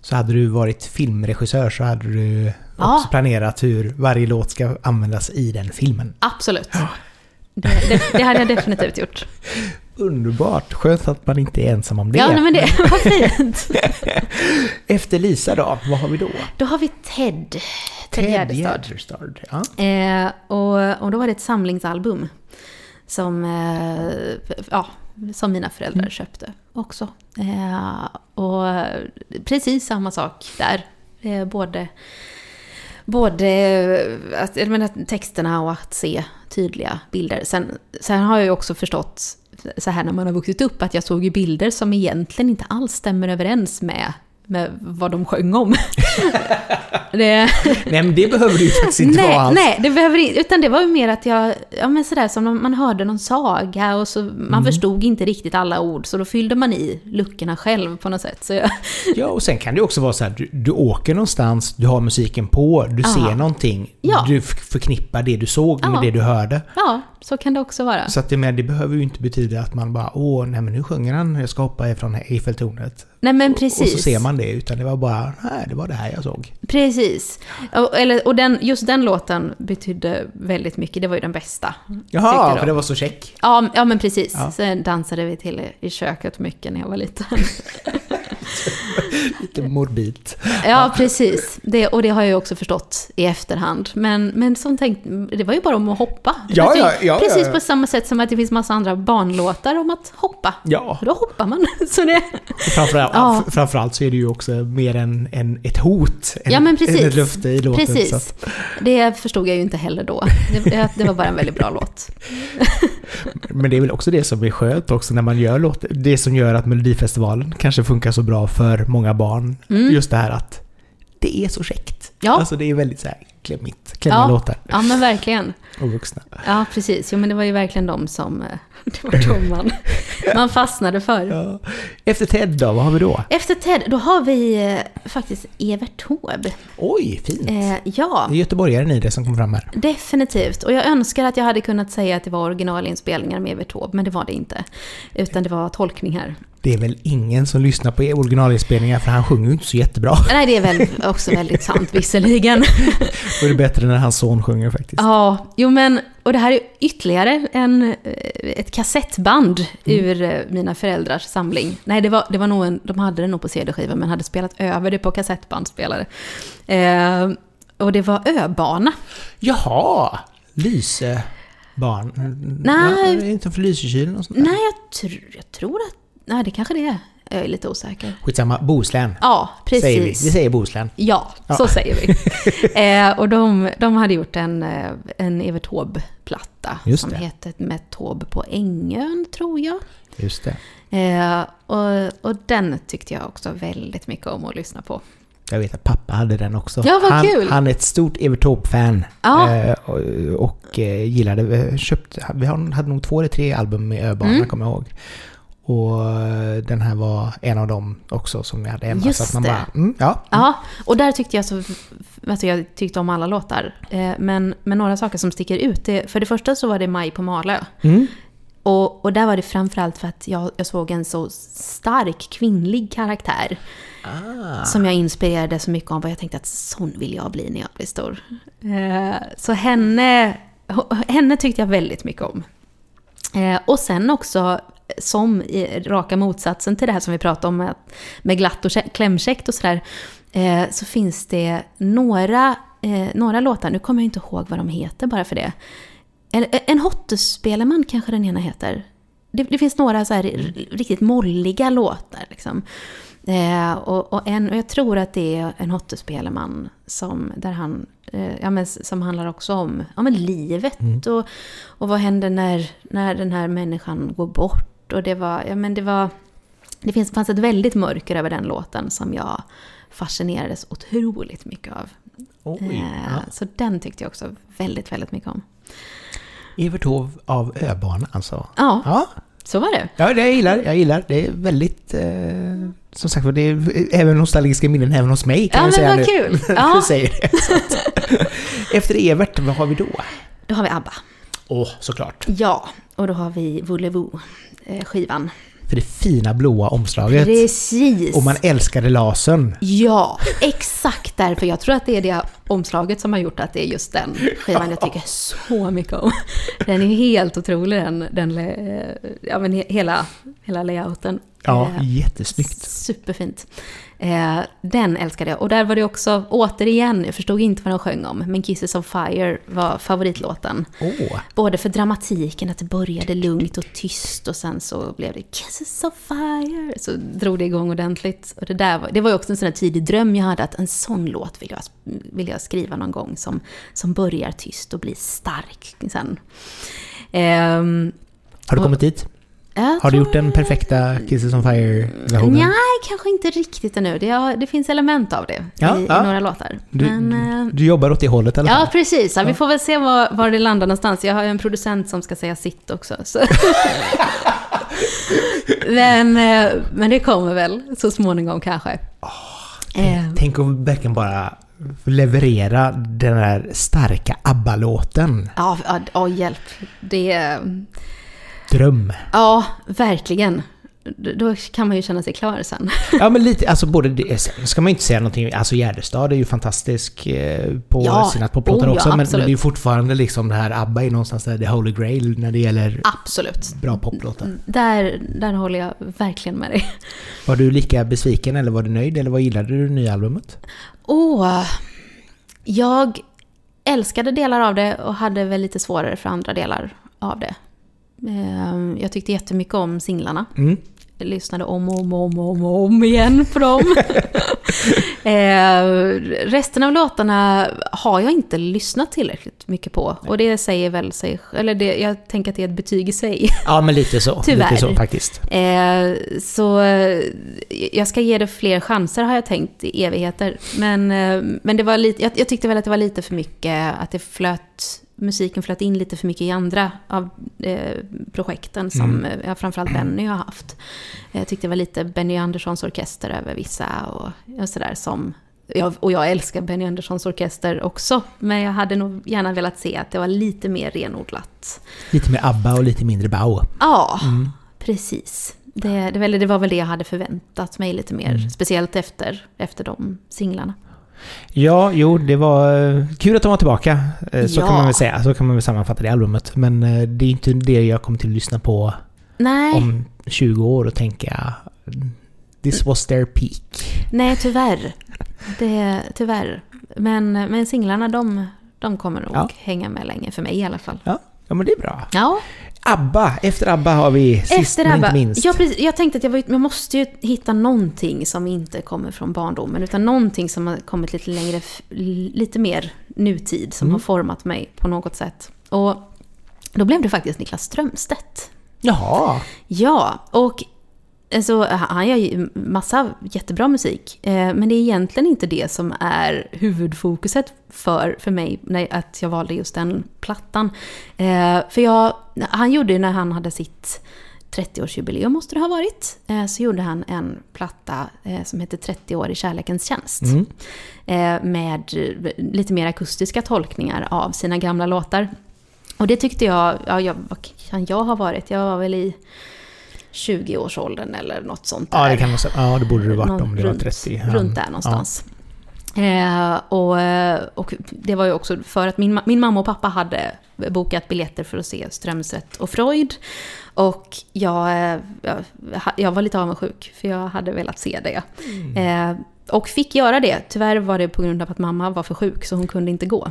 Så hade du varit filmregissör så hade du Ja. också planerat hur varje låt ska användas i den filmen. Absolut. Det, det, det hade jag definitivt gjort. Underbart! Skönt att man inte är ensam om det. Ja, men det var fint. Efter Lisa då, vad har vi då? Då har vi Ted. Ted Gärdestad. Gärdestad. Ja. Eh, och, och då var det ett samlingsalbum som, eh, ja, som mina föräldrar köpte också. Eh, och precis samma sak där. Eh, både både att, jag menar, texterna och att se tydliga bilder. Sen, sen har jag ju också förstått så här när man har vuxit upp att jag såg ju bilder som egentligen inte alls stämmer överens med, med vad de sjöng om. det, Nej men det behöver ju faktiskt inte nej, vara alls. nej, det behöver inte, utan det var ju mer att jag, ja men sådär som om man hörde någon saga och så man Mm. förstod inte riktigt alla ord så då fyllde man i luckorna själv på något sätt. Så jag, Ja, och sen kan det också vara så här, du, du åker någonstans, du har musiken på, du Ja. ser någonting, Ja. du förknippar det du såg med Ja. det du hörde. ja, så kan det också vara. Så att det, men det behöver ju inte betyda att man bara åh, nej men nu sjunger han, jag ska hoppa ifrån Eiffeltornet. Nej men Och precis. så ser man det, utan det var bara, nej det var det här jag såg. Precis. Och, eller, och den, just den låten betydde väldigt mycket. Det var ju den bästa. Jaha, för det var så check. Ja, ja men precis. Ja. Sen dansade vi till i köket mycket när jag var liten. Lite morbid. Ja, precis. Det, och det har jag ju också förstått i efterhand. Men, men som tänkt, det var ju bara om att hoppa. Ja, ja, ja, precis på samma sätt som att det finns massa andra barnlåtar om att hoppa. Ja, då hoppar man. Så det, framförallt, Ja. framförallt så är det ju också mer än, än ett hot. Än, Ja, men precis. Än ett löfte i låten. Precis. Att, det förstod jag ju inte heller då. Det, det var bara en väldigt bra låt. men det är väl också det som är skönt också när man gör låtar. Det som gör att Melodifestivalen kanske funkar så bra för många barn. Mm. Just det här att det är så käckt. Ja. Alltså det är väldigt så här klämmigt. Klämmiga Ja. låtar. Ja, men verkligen. Och vuxna. Ja, precis. Jo, men det var ju verkligen de som... eh, Det var de man, man fastnade för. Ja. Efter Ted då, vad har vi då? Efter Ted, då har vi eh, faktiskt Evert Taube. Oj, fint. Eh, ja, Det är göteborgaren i det som kommer fram här. definitivt. Och jag önskar att jag hade kunnat säga att det var originalinspelningar med Evert Taube, men det var det inte. Utan det var tolkningar. Det är väl ingen som lyssnar på originalinspelningar för han sjunger ju inte så jättebra. Nej, det är väl också väldigt sant visserligen. Då är det bättre när hans son sjunger faktiskt. Ja, jo men, och det här är ytterligare en, eh, ett kassettband ur eh, mina föräldrars samling. Nej, det var, det var nog en, de hade det nog på CD-skiva men hade spelat över det på kassettbandspelare. Eh, och det var Öbana. Jaha! Lyse barn. Nej. Ja, inte för Lysekil och sånt där? Nej, jag, tr jag tror att... Nej, det kanske det är. Jag är lite osäker. Skitsamma, Bohuslän. Ja, precis. Säger vi. Vi säger Bohuslän. Ja, Ja. så säger vi. eh, och de, de hade gjort en, eh, en Evert Taube-platta som det. hette Med Taube på Ängön, tror jag. Just det. Eh, och, och den tyckte jag också väldigt mycket om att lyssna på. Jag vet att pappa hade den också. Ja, vad han, kul. han är ett stort Evert Taube-fan. Ja. Eh, och och eh, gillade, köpte, vi har- hade nog två eller tre album med Öbarna Mm. kommer jag ihåg. Och eh, den här var en av dem också som jag hade hemma. Just så att man det. bara, mm, ja. Ja, och där tyckte jag så... Alltså jag tyckte om alla låtar. Eh, men, men några saker som sticker ut. Det, för det första så var det Maj på Malö. Mm. Och, och där var det framförallt för att jag, jag såg en så stark kvinnlig karaktär. Ah. Som jag inspirerade så mycket av. Och jag tänkte att sån vill jag bli när jag blir stor. Eh, så henne, henne tyckte jag väldigt mycket om. Och sen också, som i raka motsatsen till det här som vi pratade om med, med glatt och kä- klämkäckt och sådär. Eh, så finns det några, eh, några låtar, nu kommer jag inte ihåg vad de heter bara för det. En, en Hottus-spelman kanske den ena heter. Det, det finns några så här riktigt molliga låtar. Liksom. Eh, och, och, en, och jag tror att det är en Hottus-spelman som, där han, eh, ja, men, som handlar också om ja, men livet och, och vad händer när, när den här människan går bort. Och det var, ja, men det var, det finns, fanns ett väldigt mörker över den låten som jag fascinerades otroligt mycket av. Oj, Eh, ja. Så den tyckte jag också väldigt, väldigt mycket om. Evert Taube av Öbarna alltså. Ja, Ja, så var det. ja det jag gillar jag. gillar. Det är väldigt... Eh, som sagt det är även nostalgiska minnen även hos mig kan Ja, jag men säga vad nu. kul. när Ja. du säger det. Efter Evert, vad har vi då? Då har vi ABBA. Åh, såklart. Ja, och då har vi Voulez-Vous, skivan. För det fina blåa omslaget. Precis! Och man älskade lasern. Ja, exakt därför. Jag tror att det är det omslaget som har gjort att det är just den skivan jag tycker så mycket om. Den är helt otrolig den, den eh, ja, men he- hela, hela layouten. Ja, Eh, jättesnyggt. Superfint. Eh, den älskade jag. Och där var det också, återigen, jag förstod inte vad de sjöng om, men Kisses of Fire var favoritlåten. Åh, Både för dramatiken, att det började lugnt och tyst och sen så blev det Kisses of Fire. Så drog det igång ordentligt. Och det, där var, det var ju också en sån här tidig dröm jag hade, att en sån låt vill jag, vill jag skriva någon gång som, som börjar tyst och blir stark sen. Ehm, har du kommit dit? Har du gjort den perfekta Kisses on Fire-versionen? Nej, kanske inte riktigt ännu. Det, har, det finns element av det Ja, i, ja. i några låtar. Du, Men, eh, du jobbar åt det hållet alla Ja, precis. Ja, vi får väl se var, var det landar någonstans. Jag har ju en producent som ska säga sitt också. Så. men, eh, men det kommer väl så småningom kanske. Eh, Tänk om verkligen bara leverera den där starka ABBA-låten. ja, ja, ja, hjälp. Det... Dröm. Ja, verkligen. Då kan man ju känna sig klar sen. Ja men lite, alltså både det, ska man ju inte säga någonting, alltså Gärdestad är ju fantastisk eh, på Ja, sina poplåtar oh ja, också, men, men det är ju fortfarande liksom det här ABBA är någonstans där the holy grail när det gäller Absolut. bra poplåtar. Där, där håller jag verkligen med dig. Var du lika besviken eller var du nöjd eller vad gillade du det nya albumet? Åh, jag älskade delar av det och hade väl lite svårare för andra delar av det. Ehm, Jag tyckte jättemycket om singlarna. Mm. Jag lyssnade om och om och om, om, om igen på dem. eh, resten av låtarna har jag inte lyssnat tillräckligt mycket på. Och det säger väl sig... Eller det, jag tänker att det är ett betyg i sig. Ja men lite så. Tyvärr. Lite så faktiskt. Eh, så eh, jag ska ge det fler chanser har jag tänkt i evigheter. Men, eh, men det var lite, jag, jag tyckte väl att det var lite för mycket, att det flöt, musiken flöt in lite för mycket i andra av eh, projekten som Mm. eh, framförallt Benny har haft. Jag tyckte det var lite Benny Anderssons orkester över vissa och, och sådär som jag, och jag älskar Benny Anderssons orkester också, men jag hade nog gärna velat se att det var lite mer renodlat. Lite mer ABBA och lite mindre Bau. Ja, Mm. precis. Det, det, det var väl det jag hade förväntat mig lite mer, Mm. speciellt efter, efter de singlarna. Ja, jo, det var eh, kul att de var tillbaka. Eh, Så Ja. kan man väl säga. Så kan man väl sammanfatta det albumet. Men eh, det är inte det jag kommer till att lyssna på Nej, om 20 år och tänka This was their peak. nej tyvärr. Det, tyvärr. Men, men singlarna, de, de kommer nog Ja. hänga med länge, för mig i alla fall. Ja, ja men det är bra. Ja, ABBA, efter ABBA har vi sist efter men ABBA. inte minst. Ja, precis, jag tänkte att jag, var, jag måste ju hitta någonting som inte kommer från barndomen, utan någonting som har kommit lite längre, lite mer nutid, som Mm. har format mig på något sätt. Och då blev det faktiskt Niklas Strömstedt. Jaha, Ja, och alltså, han gör ju massa jättebra musik. Eh, men det är egentligen inte det som är huvudfokuset för, för mig, när, att jag valde just den plattan. Eh, för jag, han gjorde ju när han hade sitt 30-årsjubileum, måste det ha varit, eh, så gjorde han en platta som heter 30 år i kärlekens tjänst. Mm. Med lite mer akustiska tolkningar av sina gamla låtar. Och det tyckte jag, ja, jag, vad kan jag ha varit? Jag var väl i 20-årsåldern eller något sånt där. ja det kan man säga. Ja, det borde det varit om det var runt, 30. Runt där någonstans. Eh, och, eh, och det var ju också för att min, min mamma och pappa hade bokat biljetter för att se Strömstedt och Freud. Och jag, eh, jag, jag var lite avundsjuk, för jag hade velat se det. Eh, och fick göra det. Tyvärr var det på grund av att mamma var för sjuk, så hon kunde inte gå.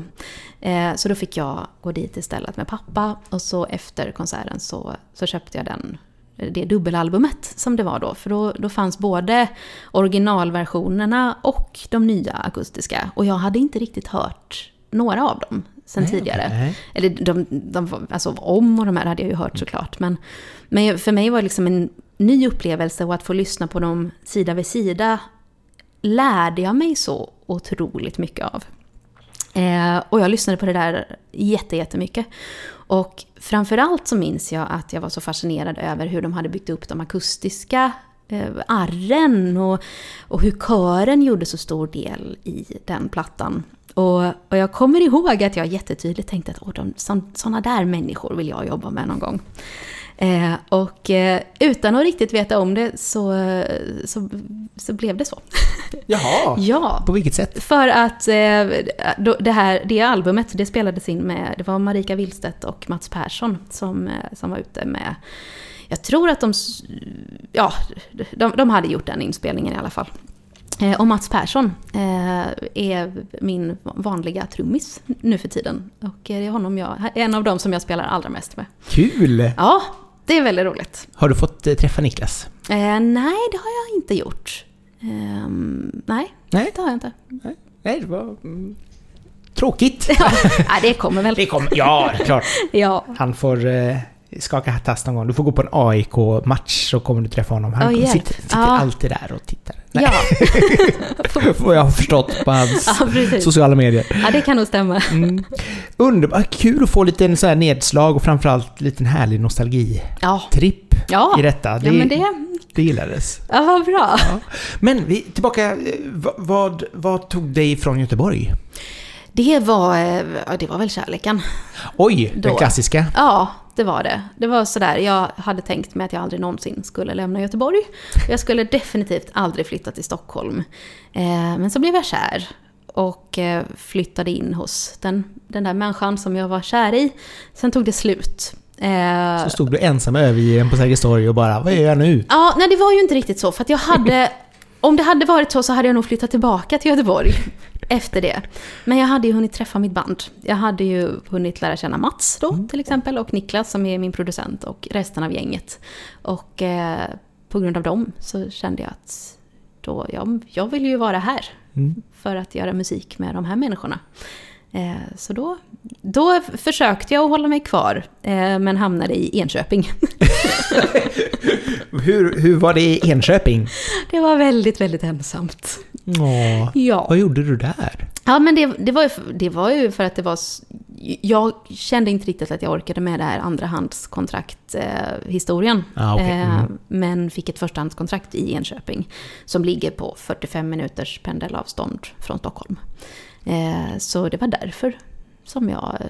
Eh, så då fick jag gå dit istället med pappa. Och så efter konserten så, så köpte jag den det dubbelalbumet som det var då. För då, då fanns både originalversionerna och de nya akustiska. Och jag hade inte riktigt hört några av dem sen Nej, tidigare. Nej. Eller de, de, alltså om och de här hade jag ju hört såklart. Men, men för mig var det liksom en ny upplevelse och att få lyssna på dem sida vid sida lärde jag mig så otroligt mycket av. Eh, och jag lyssnade på det där jätte, jättemycket. Och framförallt så minns jag att jag var så fascinerad över hur de hade byggt upp de akustiska eh, arren och, och hur kören gjorde så stor del i den plattan. Och, och jag kommer ihåg att jag jättetydligt tänkte att Åh, de, sådana där människor vill jag jobba med någon gång. Eh, och eh, utan att riktigt veta om det så, så, så blev det så. Jaha, Ja, på vilket sätt? för att eh, då- det här det albumet det spelades in med, det var Marika Willstedt och Mats Persson som, eh, som var ute med, jag tror att de, ja, de, de hade gjort den inspelningen i alla fall. Eh, och Mats Persson eh, är min vanliga trummis nu för tiden. Och eh, det är honom jag, en av dem som jag spelar allra mest med. Kul! Ja, det är väldigt roligt. Har du fått eh, träffa Niklas? Eh, nej, det har jag inte gjort. Ehm, nej, Nej, det har jag inte. nej det var mm, tråkigt. Ja, nej, det kommer väl. Det kommer, ja, klart. Ja, Han får eh, skaka tass någon gång. Du får gå på en AIK-match så kommer du träffa honom. Han Ja, hjälp. sitter, sitter Ja. alltid där och tittar. Ja. Vad jag har förstått på hans precis. sociala medier. Ja, det kan nog stämma. Mm. Underbart, kul att få lite en så här nedslag och framförallt lite en härlig nostalgitripp Ja, ja. i detta. Det, ja men det... det gillades. Ja, vad bra. Ja. Men vi, tillbaka, eh, vad, vad, vad tog dig från Göteborg? Det var, eh, ja, det var väl kärleken. Oj, den Då. klassiska. Ja, det var det. Det var sådär, jag hade tänkt mig att jag aldrig någonsin skulle lämna Göteborg. Jag skulle definitivt aldrig flytta till Stockholm. Eh, men så blev jag kär och eh, flyttade in hos den, den där människan som jag var kär i. Sen tog det slut. Så stod du ensam övergiven på Sergels torg och bara, vad gör jag nu? Ja, nej det var ju inte riktigt så. För att jag hade... Om det hade varit så så hade jag nog flyttat tillbaka till Göteborg efter det. Men jag hade ju hunnit träffa mitt band. Jag hade ju hunnit lära känna Mats då till exempel och Niklas som är min producent och resten av gänget. Och eh, på grund av dem så kände jag att då, ja, jag vill ju vara här Mm. för att göra musik med de här människorna. Eh, så då, då försökte jag att hålla mig kvar eh, men hamnade i Enköping. Hur, hur var det i Enköping? Det var väldigt, väldigt ensamt. Åh, Ja. vad gjorde du där? Ja, men det, det, var ju, det var ju för att det var... Jag kände inte riktigt att jag orkade med det här andrahandskontrakt-historien. Ah, okej. Mm. men fick ett förstahandskontrakt i Enköping. Som ligger på 45 minuters pendelavstånd från Stockholm. Eh, så det var därför som jag eh,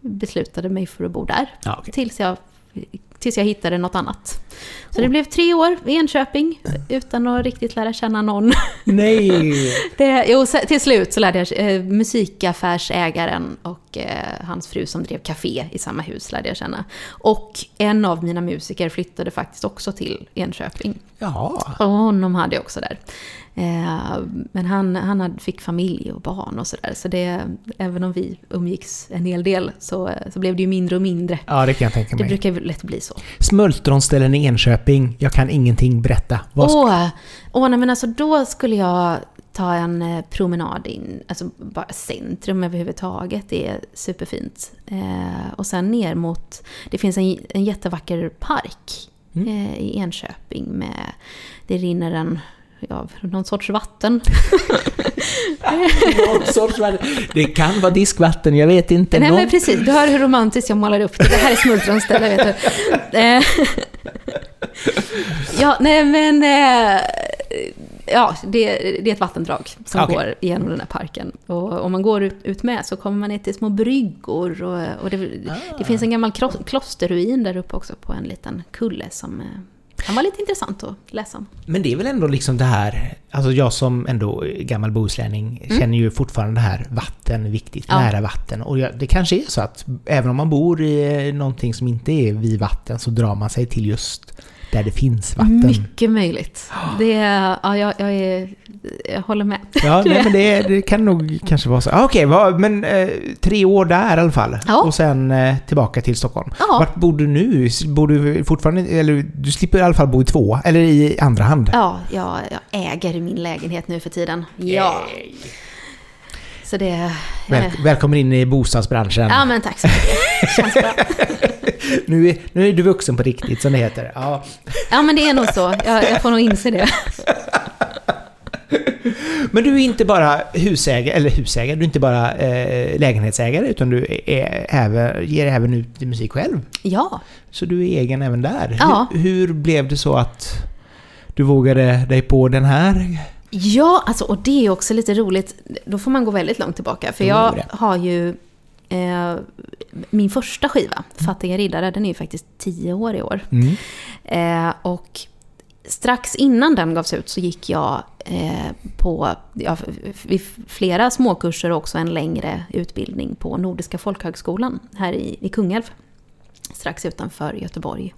beslutade mig för att bo där. Ja, okej. Tills jag, tills jag hittade något annat. Så det blev tre år i Enköping utan att riktigt lära känna någon. Nej! Det, jo, till slut så lärde jag eh, musikaffärsägaren och eh, hans fru som drev café i samma hus lärde jag känna. Och en av mina musiker flyttade faktiskt också till Enköping. Ja, Och honom hade jag också där. Eh, men han, han fick familj och barn och sådär. Så det, även om vi umgicks en hel del så, så blev det ju mindre och mindre. ja det kan jag tänka Det mig. brukar ju lätt bli så. Smultronställen i Enköping, jag kan ingenting berätta. Vad ska... Åh, åh nej men alltså då skulle jag ta en eh, promenad in, alltså bara centrum överhuvudtaget, det är superfint. Eh, och sen ner mot, det finns en, en jättevacker park Mm. eh, i Enköping med, det rinner en, ja, någon sorts vatten. Någon sorts vatten. Det kan vara diskvatten, jag vet inte. Nej Någon- men precis, du hör hur romantiskt jag målar upp det. Det här är smultronställe vet du. Eh, ja, nej men... eh, Ja, det, det är ett vattendrag som Okej. går igenom den här parken. Och om man går ut, ut med så kommer man ner till små bryggor. Och, och det, det finns en gammal klo- klosterruin där uppe också på en liten kulle som kan vara lite intressant att läsa om. Men det är väl ändå liksom det här, alltså jag som ändå gammal bohuslänning känner ju fortfarande det här vatten viktigt, Mm. Ja. nära vatten. Och det kanske är så att även om man bor i någonting som inte är vid vatten så drar man sig till just där det finns vatten. Mycket möjligt. Det, ja, jag, jag, är, jag håller med. Ja, nej, men det, det kan nog kanske vara så. Ah, Okej, vad- men eh, tre år där i alla fall. Ja. Och sen eh, tillbaka till Stockholm. Ja. Vart bor du nu? Bor du fortfarande, eller du slipper i alla fall bo i två, eller i andra hand? Ja, jag, jag äger min lägenhet nu för tiden. Ja. Så det... Väl, välkommen in i bostadsbranschen. Ja, men tack så mycket. Känns bra. Nu, är, nu är du vuxen på riktigt, som det heter. Ja. Ja, men det är nog så. Jag, jag får nog inse det. Men du är inte bara husägare, eller husägare, du är inte bara eh, lägenhetsägare, utan du är även, ger även ut musik själv. Ja. Så du är egen även där. Ja. Hur, hur blev det så att du vågade dig på den här? Ja, alltså, och det är också lite roligt. Då får man gå väldigt långt tillbaka. För jag har ju... Eh, min första skiva, Fattiga riddare, den är ju faktiskt tio år i år. Mm. Eh, och strax innan den gavs ut så gick jag eh, på ja, flera småkurser och också en längre utbildning på Nordiska folkhögskolan här i, i Kungälv. Strax utanför Göteborg.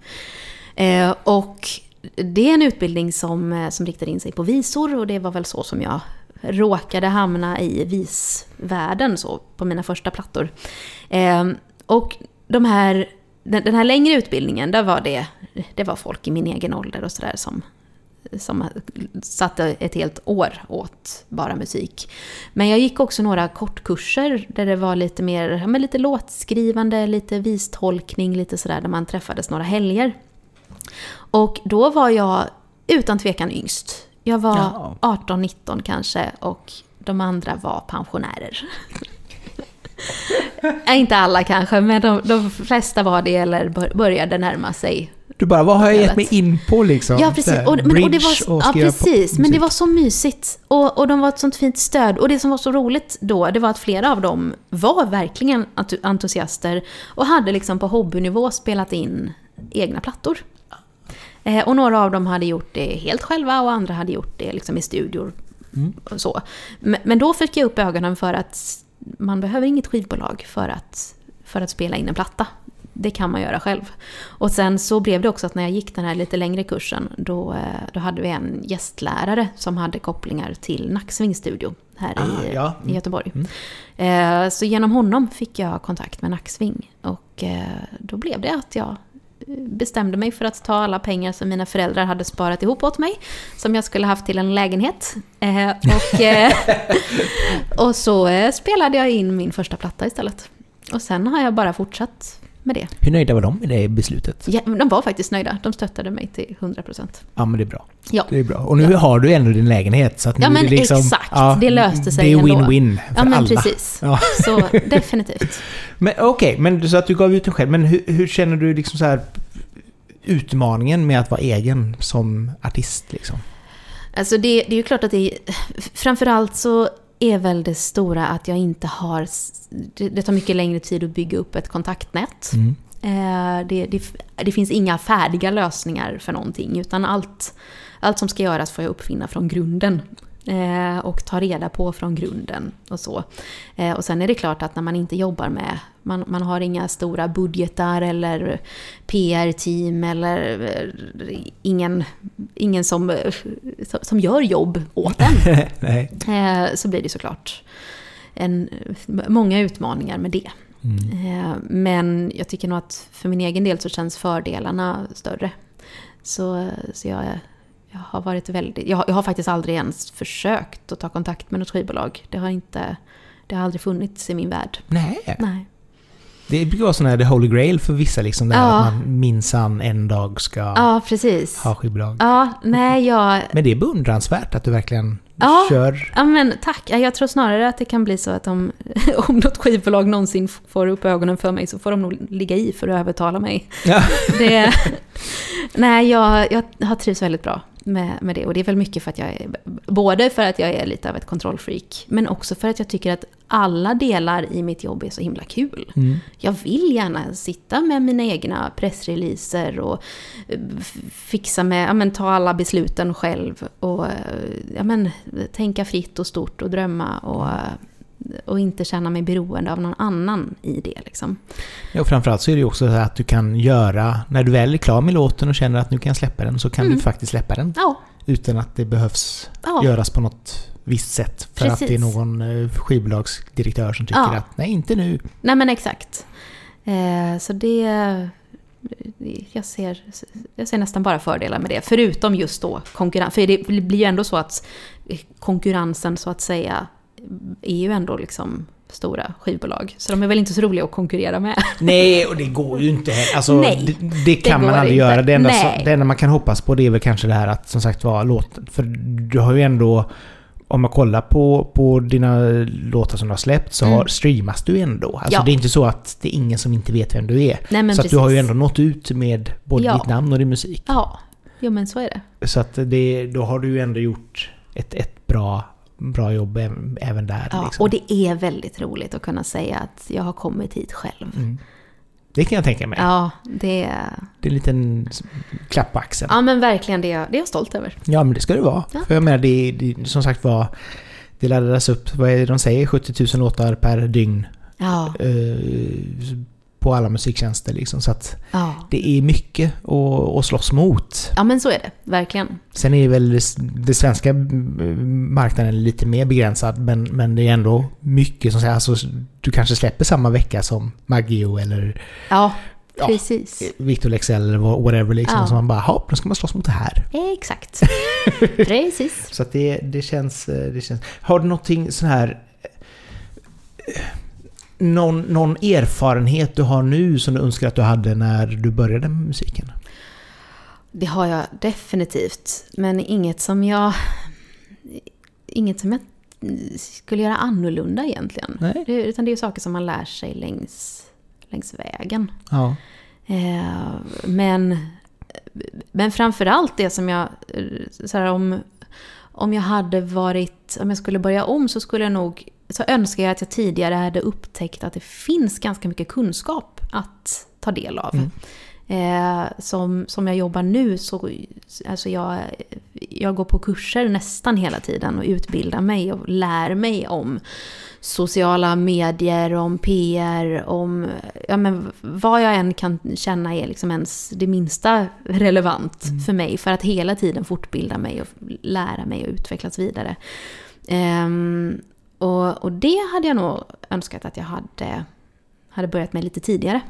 Eh, och det är en utbildning som, eh, som riktar in sig på visor och det var väl så som jag råkade hamna i visvärlden så på mina första plattor. Eh, och de här, den, här längre utbildningen, där var det, det var folk i min egen ålder och sådär som, som satte ett helt år åt bara musik. Men jag gick också några kortkurser där det var lite mer, men lite låtskrivande, lite vistolkning, lite sådär där man träffades några helger. Och då var jag utan tvekan yngst Jag var Ja. 18-19 kanske och de andra var pensionärer. Nej, inte alla kanske, men de, de flesta var det eller bör- började närma sig. Du bara, vad har jag gett mig in på liksom? Ja, precis. Och, men, och det var, och ja, precis. Men det var så mysigt. Och, och de var ett sånt fint stöd. Och det som var så roligt då, det var att flera av dem var verkligen entu- entusiaster och hade liksom på hobbynivå spelat in egna plattor. Eh, och några av dem hade gjort det helt själva och andra hade gjort det liksom i studior. Mm. Och så. Men, men då fick jag upp ögonen för att man behöver inget skivbolag för att, för att spela in en platta. Det kan man göra själv. Och sen så blev det också att när jag gick den här lite längre kursen, då, eh, då hade vi en gästlärare som hade kopplingar till Nacksvings studio här Ah, i, ja. i Göteborg. Mm. Eh, Så genom honom fick jag kontakt med Nacksving. Och eh, då blev det att jag bestämde mig för att ta alla pengar som mina föräldrar hade sparat ihop åt mig, som jag skulle haft till en lägenhet. Eh, Och, eh, och så eh, spelade jag in min första platta istället. Och sen har jag bara fortsatt med det. Hur nöjda var de med det beslutet? Ja, men de var faktiskt nöjda. De stöttade mig till 100%. Ja, men det är bra. Ja. Det är bra. Och nu har du ändå din lägenhet. Så att Ja, men det liksom, exakt. Det löste sig Det är ändå. win-win för Ja, men alla. precis. Ja. Så definitivt. Men okej, men du sa att du gav ut den själv. Men hur, hur känner du liksom så här utmaningen med att vara egen som artist liksom? Alltså det, det är ju klart att det är... Framförallt så är väl det stora att jag inte har... det tar mycket längre tid att bygga upp ett kontaktnät. Mm. Eh, det, det, det finns inga färdiga lösningar för någonting, utan allt, allt som ska göras får jag uppfinna från grunden. Eh, och ta reda på från grunden och så. Eh, och sen är det klart att när man inte jobbar med, man, man har inga stora budgetar eller PR-team eller eh, ingen, ingen som, som, gör jobb åt en. Så blir det såklart en, många utmaningar med det. Mm. Men jag tycker nog att för min egen del så känns fördelarna större. Så, så jag, jag har varit väldigt... Jag, har- jag har faktiskt aldrig ens försökt att ta kontakt med något skivbolag. Det har inte... Det har aldrig funnits i min värld. Nej. Nej. Det brukar vara sån här the holy grail för vissa liksom. Där Ja. att man minsann en dag ska Ja, precis. ha skivbolag. Ja, nej, jag... Men det är beundransvärt att du verkligen Ja. kör. Ja, men tack. Ja, Jag tror snarare att det kan bli så att om, om något skivbolag någonsin får upp ögonen för mig så får de nog ligga i för att övertala mig. Ja. Det, nej, jag, jag har trivs väldigt bra med, med det. Och det är väl mycket för att jag är... Både för att jag är lite av ett kontrollfreak, men också för att jag tycker att alla delar i mitt jobb är så himla kul. Mm. Jag vill gärna sitta med mina egna pressreleaser och eh, fixa med, ja men ta alla besluten själv och eh, ja men tänka fritt och stort och drömma och, eh, och inte känna mig beroende av någon annan i det liksom. Ja, och framförallt så är det ju också så att du kan göra, när du väl är klar med låten och känner att nu kan jag släppa den, så kan Mm. du faktiskt släppa den. Ja, Utan att det behövs ja. göras på något visst sätt. För att det är Precis. någon eh, skivbolagsdirektör som tycker Ja. att nej, inte nu. Nej men exakt. Eh, så det... Jag ser, jag ser nästan bara fördelar med det. Förutom just då konkurrens. För det blir ju ändå så att konkurrensen så att säga är ju ändå liksom stora skivbolag. Så de är väl inte så roliga att konkurrera med. Nej, och det går ju inte heller. Alltså, Nej, det, det kan det man aldrig inte. göra. Det enda, som, det enda man kan hoppas på det är väl kanske det här att som sagt var låt... För du har ju ändå... Om man kollar på, på dina låtar som du har släppt så Mm. streamas du ändå. Alltså Ja. det är inte så att det är ingen som inte vet vem du är. Nej så du har ju ändå nått ut med både Ja. ditt namn och din musik. Ja, jo men så är det. Så att det, då har du ju ändå gjort ett, ett bra, bra jobb även, där. Ja, liksom. och det är väldigt roligt att kunna säga att jag har kommit hit själv. mm. det kan jag tänka mig. Ja, det. Det är en liten klapp på axeln. Ja men verkligen, det är, jag- det är jag stolt över. Ja, men det ska det vara. Ja. För jag menar, det, det som sagt var... Det laddas upp, vad är det de säger? 70 000 låtar per dygn. Ja, Eh, på alla musiktjänster liksom. Så att ja. det är mycket att, att slåss mot. Ja men så är det, verkligen. Sen är väl det svenska mm, marknaden lite mer begränsad, men, men det är ändå mycket som säger, alltså, du kanske släpper samma vecka som Maggio eller Ja, Ja. precis. Victor Lexell eller whatever liksom. Ja. Så man bara, hopp, nu ska man slåss mot det här. Exakt. Precis. Så att det, det, känns, eh, det känns... Har du någonting sån här... Någon, någon erfarenhet du har nu som du önskar att du hade när du började med musiken? Det har jag definitivt. Men inget som jag... Inget som jag skulle göra annorlunda egentligen. Nej. Det, utan det är saker som man lär sig längs, längs vägen. Ja. Eh, men, men framförallt det som jag... Så här, om, om jag hade varit... Om jag skulle börja om så skulle jag nog... Så önskar jag att jag tidigare hade upptäckt att det finns ganska mycket kunskap att ta del av. Mm. Eh, som, som jag jobbar nu så... Alltså jag, jag går på kurser nästan hela tiden och utbildar mig och lär mig om sociala medier, om PR, om ja, men vad jag än kan känna är liksom ens det minsta relevant för mig. För att hela tiden fortbilda mig och lära mig och utvecklas vidare. Ehm, och, och det hade jag nog önskat att jag hade, hade börjat med lite tidigare.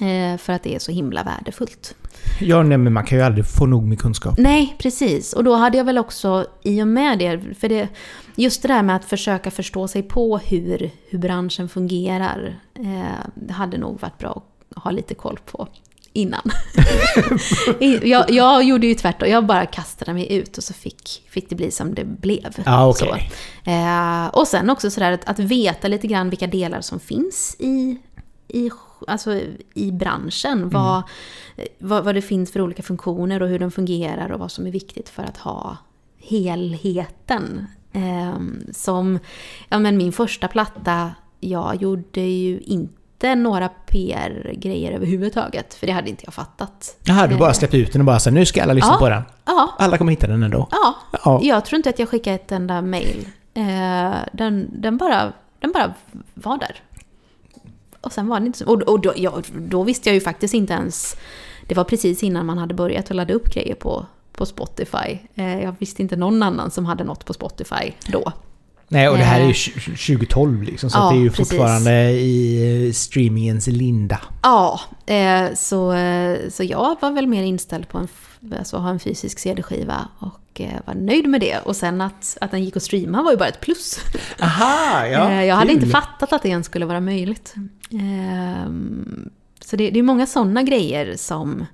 Eh, för att det är så himla värdefullt. ja, nej men man kan ju aldrig få nog med kunskap. Nej, precis. Och då hade jag väl också, i och med det, för det, just det där med att försöka förstå sig på hur, hur branschen fungerar, eh, det hade nog varit bra att ha lite koll på innan. jag, jag gjorde ju tvärtom, jag bara kastade mig ut och så fick, fick det bli som det blev. Okej. Så. Eh, och sen också sådär att, att veta lite grann vilka delar som finns i, i, alltså, i branschen. Vad, vad, vad det finns för olika funktioner och hur de fungerar och vad som är viktigt för att ha helheten. Eh, som, ja men min första platta, jag gjorde ju inte några PR-grejer överhuvudtaget. För det hade inte jag fattat. Jaha, du bara Eh, släppte ut den och bara så nu ska alla lyssna Ja. på den. Ja, Alla kommer hitta den ändå. ja. Ja. Jag tror inte att jag skickade ett enda mail. Eh, den, den, bara, den bara var där. Och sen var den inte så... Och, och då, ja, då visste jag ju faktiskt inte ens... Det var precis innan man hade börjat att ladda upp grejer på, på Spotify. Eh, jag visste inte någon annan som hade något på Spotify då. Nej, och det här är ju Eh. tj- 2012 liksom, så Ja, det är ju precis. fortfarande i eh, streamingens linda. Ja, eh, så, eh, så jag var väl mer inställd på en, alltså, att ha en fysisk CD-skiva och eh, var nöjd med det. Och sen att, att den gick att streama var ju bara ett plus. Aha, Eh, jag hade inte fattat att det ens skulle vara möjligt. Ehm, Så det, det är många sådana grejer som,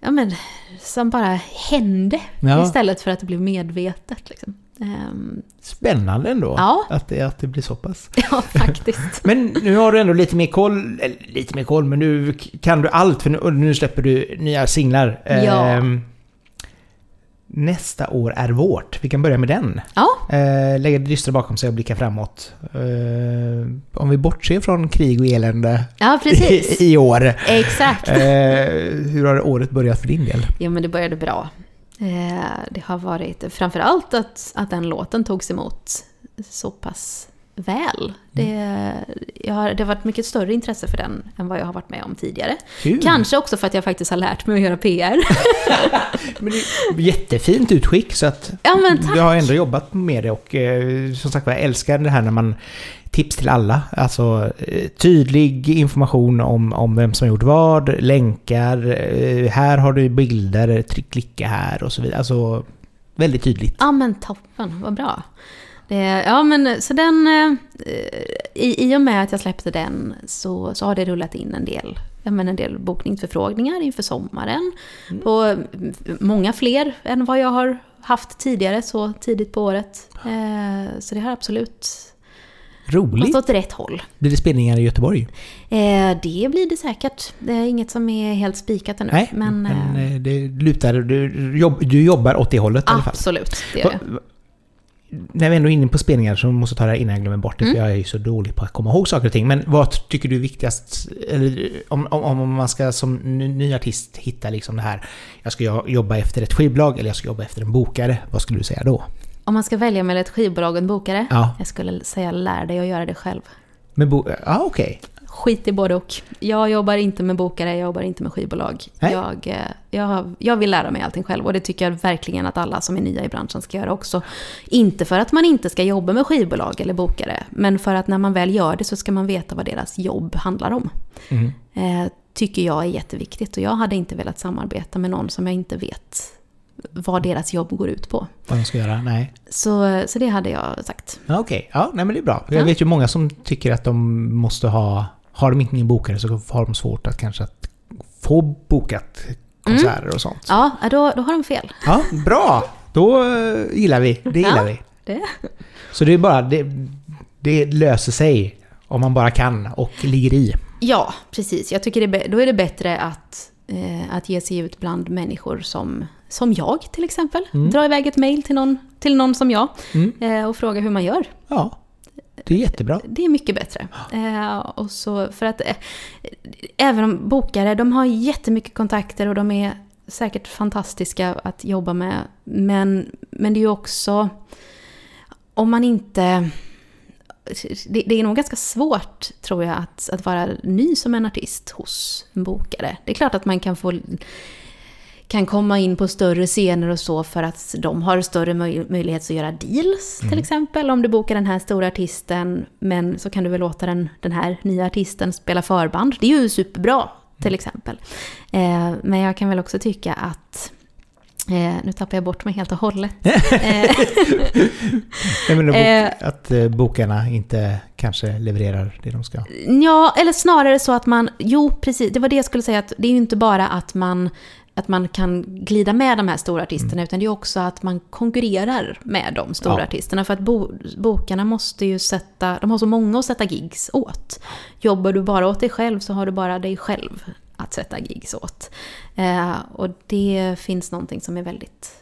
ja, men, som bara hände Ja. istället för att det blev medvetet. Liksom. Ehm, Spännande ändå Ja. att, det, att det blir så pass. Ja, faktiskt. Men nu har du ändå lite mer koll, eller lite mer koll, men nu kan du allt för nu, nu släpper du nya singlar. Ja. Ehm, nästa år är vårt. Vi kan börja med den. Ja, Eh, lägga det dystra bakom sig och blicka framåt. Eh, om vi bortser från krig och elände ja precis. i, i år. Exakt. Eh, hur har året börjat för din del? Ja, men det började bra. Eh, Det har varit framförallt att, att den låten togs emot så pass väl. Det, jag har, det har varit mycket större intresse för den än vad jag har varit med om tidigare. Kul! Kanske också för att jag faktiskt har lärt mig att göra PR. Men det jättefint utskick så att Ja, du har ändå jobbat med det och eh, som sagt jag älskar det här när man tips till alla. Alltså eh, tydlig information om, om vem som har gjort vad, länkar, eh, här har du bilder, tryck, klicka här och så vidare. Alltså väldigt tydligt. Ja men toppen, vad bra. Det, ja men så den, eh, i, i och med att jag släppte den så, så har det rullat in en del, ja, men en del bokningsförfrågningar inför sommaren. Och mm, många fler än vad jag har haft tidigare så tidigt på året. Så det har absolut Roligt! gått åt rätt håll. Blir det spelningar i Göteborg? Eh, det blir det säkert. Det är inget som är helt spikat ännu. Nej, men, men, eh, eh, det lutar... Du, jobb, du jobbar åt det hållet i alla fall. absolut, det gör va- När vi ändå är inne på spelningar så måste jag ta det här innan jag glömmer bort det, Mm. för jag är ju så dålig på att komma ihåg saker och ting. Men vad tycker du är viktigast, eller om, om, om man ska som ny, artist hitta liksom det här, jag ska jo- jobba efter ett skivbolag eller jag ska jobba efter en bokare, vad skulle du säga då? Om man ska välja mellan ett skivbolag och en bokare, Ja, jag skulle säga lär dig att göra det själv. men bo, ja okej. Skit i både och. Jag jobbar inte med bokare, jag jobbar inte med skivbolag. Nej. Jag, eh, jag, jag vill lära mig allting själv och det tycker jag verkligen att alla som är nya i branschen ska göra också. Inte för att man inte ska jobba med skivbolag eller bokare, men för att när man väl gör det så ska man veta vad deras jobb handlar om. Mm. Eh, tycker jag är jätteviktigt och jag hade inte velat samarbeta med någon som jag inte vet vad deras jobb går ut på. Vad de ska göra? Nej. Så, så det hade jag sagt. Okej, ja, nej men det är bra. Jag Ja. vet ju många som tycker att de måste ha, har de inte ingen bokare så har de svårt att kanske att få bokat konserter och sånt. Ja, då, då har de fel. Ja, bra! Då eh, gillar vi. Det gillar Ja. vi. Det. Så det är bara, det, det löser sig om man bara kan och ligger i. Ja, precis. Jag tycker det, då är det bättre att, eh, att ge sig ut bland människor som, som jag till exempel. Dra iväg ett mejl till någon, till någon som jag Mm. eh, och fråga hur man gör. Ja, det är jättebra. Det är mycket bättre. Eh, och så för att eh, även om bokare, de har jättemycket kontakter och de är säkert fantastiska att jobba med. Men, men det är ju också, om man inte... Det, det är nog ganska svårt, tror jag, att, att vara ny som en artist hos en bokare. Det är klart att man kan få kan komma in på större scener och så för att de har större möj möjlighet att göra deals till exempel. Om du bokar den här stora artisten men så kan du väl låta den, den här nya artisten spela förband. Det är ju superbra till exempel. Eh, men jag kan väl också tycka att Eh, nu tappar jag bort mig helt och hållet. Eh, Jag menar Eh. att eh, bokarna inte kanske levererar det de ska. Ja, eller snarare så att man... Jo, precis. Det var det jag skulle säga. att Det är ju inte bara att man, att man kan glida med de här stora artisterna, utan det är också att man konkurrerar med de stora Ja. artisterna. För att bo, bokarna måste ju sätta... De har så många att sätta gigs åt. Jobbar du bara åt dig själv så har du bara dig själv att sätta gigs åt. Eh, och det finns någonting som är väldigt,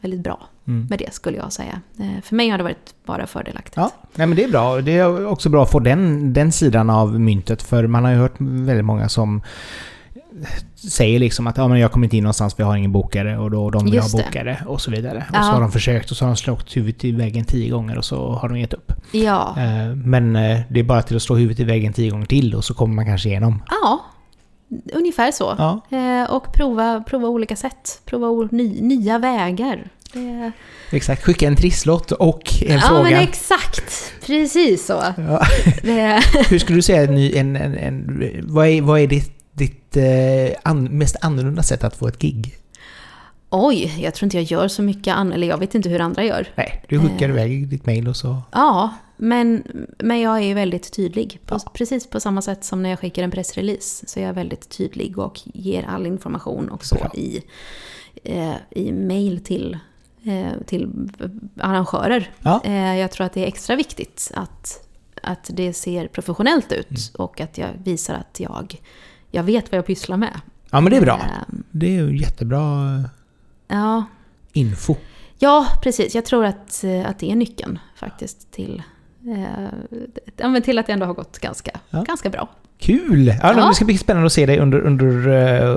väldigt bra Mm. med det, skulle jag säga. Eh, för mig har det varit bara fördelaktigt. Ja, nej men det är bra. Det är också bra att få den, den sidan av myntet. För man har ju hört väldigt många som säger liksom att ja, men jag kommer inte in någonstans för jag har ingen bokare och då de vill Just ha det. bokare och så vidare. Och Ja. så har de försökt och så har de slagit huvudet i väggen tio gånger och så har de gett upp. Ja. Eh, Men eh, det är bara till att slå huvudet i väggen tio gånger till och så kommer man kanske igenom. Ja, ungefär så. Ja, Eh, och prova, prova olika sätt. Prova ny, nya vägar. Det... exakt. Skicka en trisslott och en Ja, fråga. men exakt. Precis så. Ja. Det... Hur skulle du säga en, en, en, vad, är, vad är ditt, ditt eh, an, mest annorlunda sätt att få ett gig? Oj, jag tror inte jag gör så mycket annat. Eller jag vet inte hur andra gör. Nej, du skickar Eh. iväg ditt mail och så... Ja, men, men jag är väldigt tydlig. På, Ja. Precis på samma sätt som när jag skickar en pressrelease. Så är jag väldigt tydlig och ger all information och så Bra. i, eh, i mail till, eh, till arrangörer. Ja. Eh, jag tror att det är extra viktigt att, att det ser professionellt ut Mm. och att jag visar att jag, jag vet vad jag pysslar med. ja, men det är bra. Eh, Det är ju jättebra ja, info. Ja, precis. Jag tror att, eh, att det är nyckeln faktiskt till, eh, till att det ändå har gått ganska, Ja. ganska bra. Kul! Ja, Ja. Det ska bli spännande att se dig under, under, eh,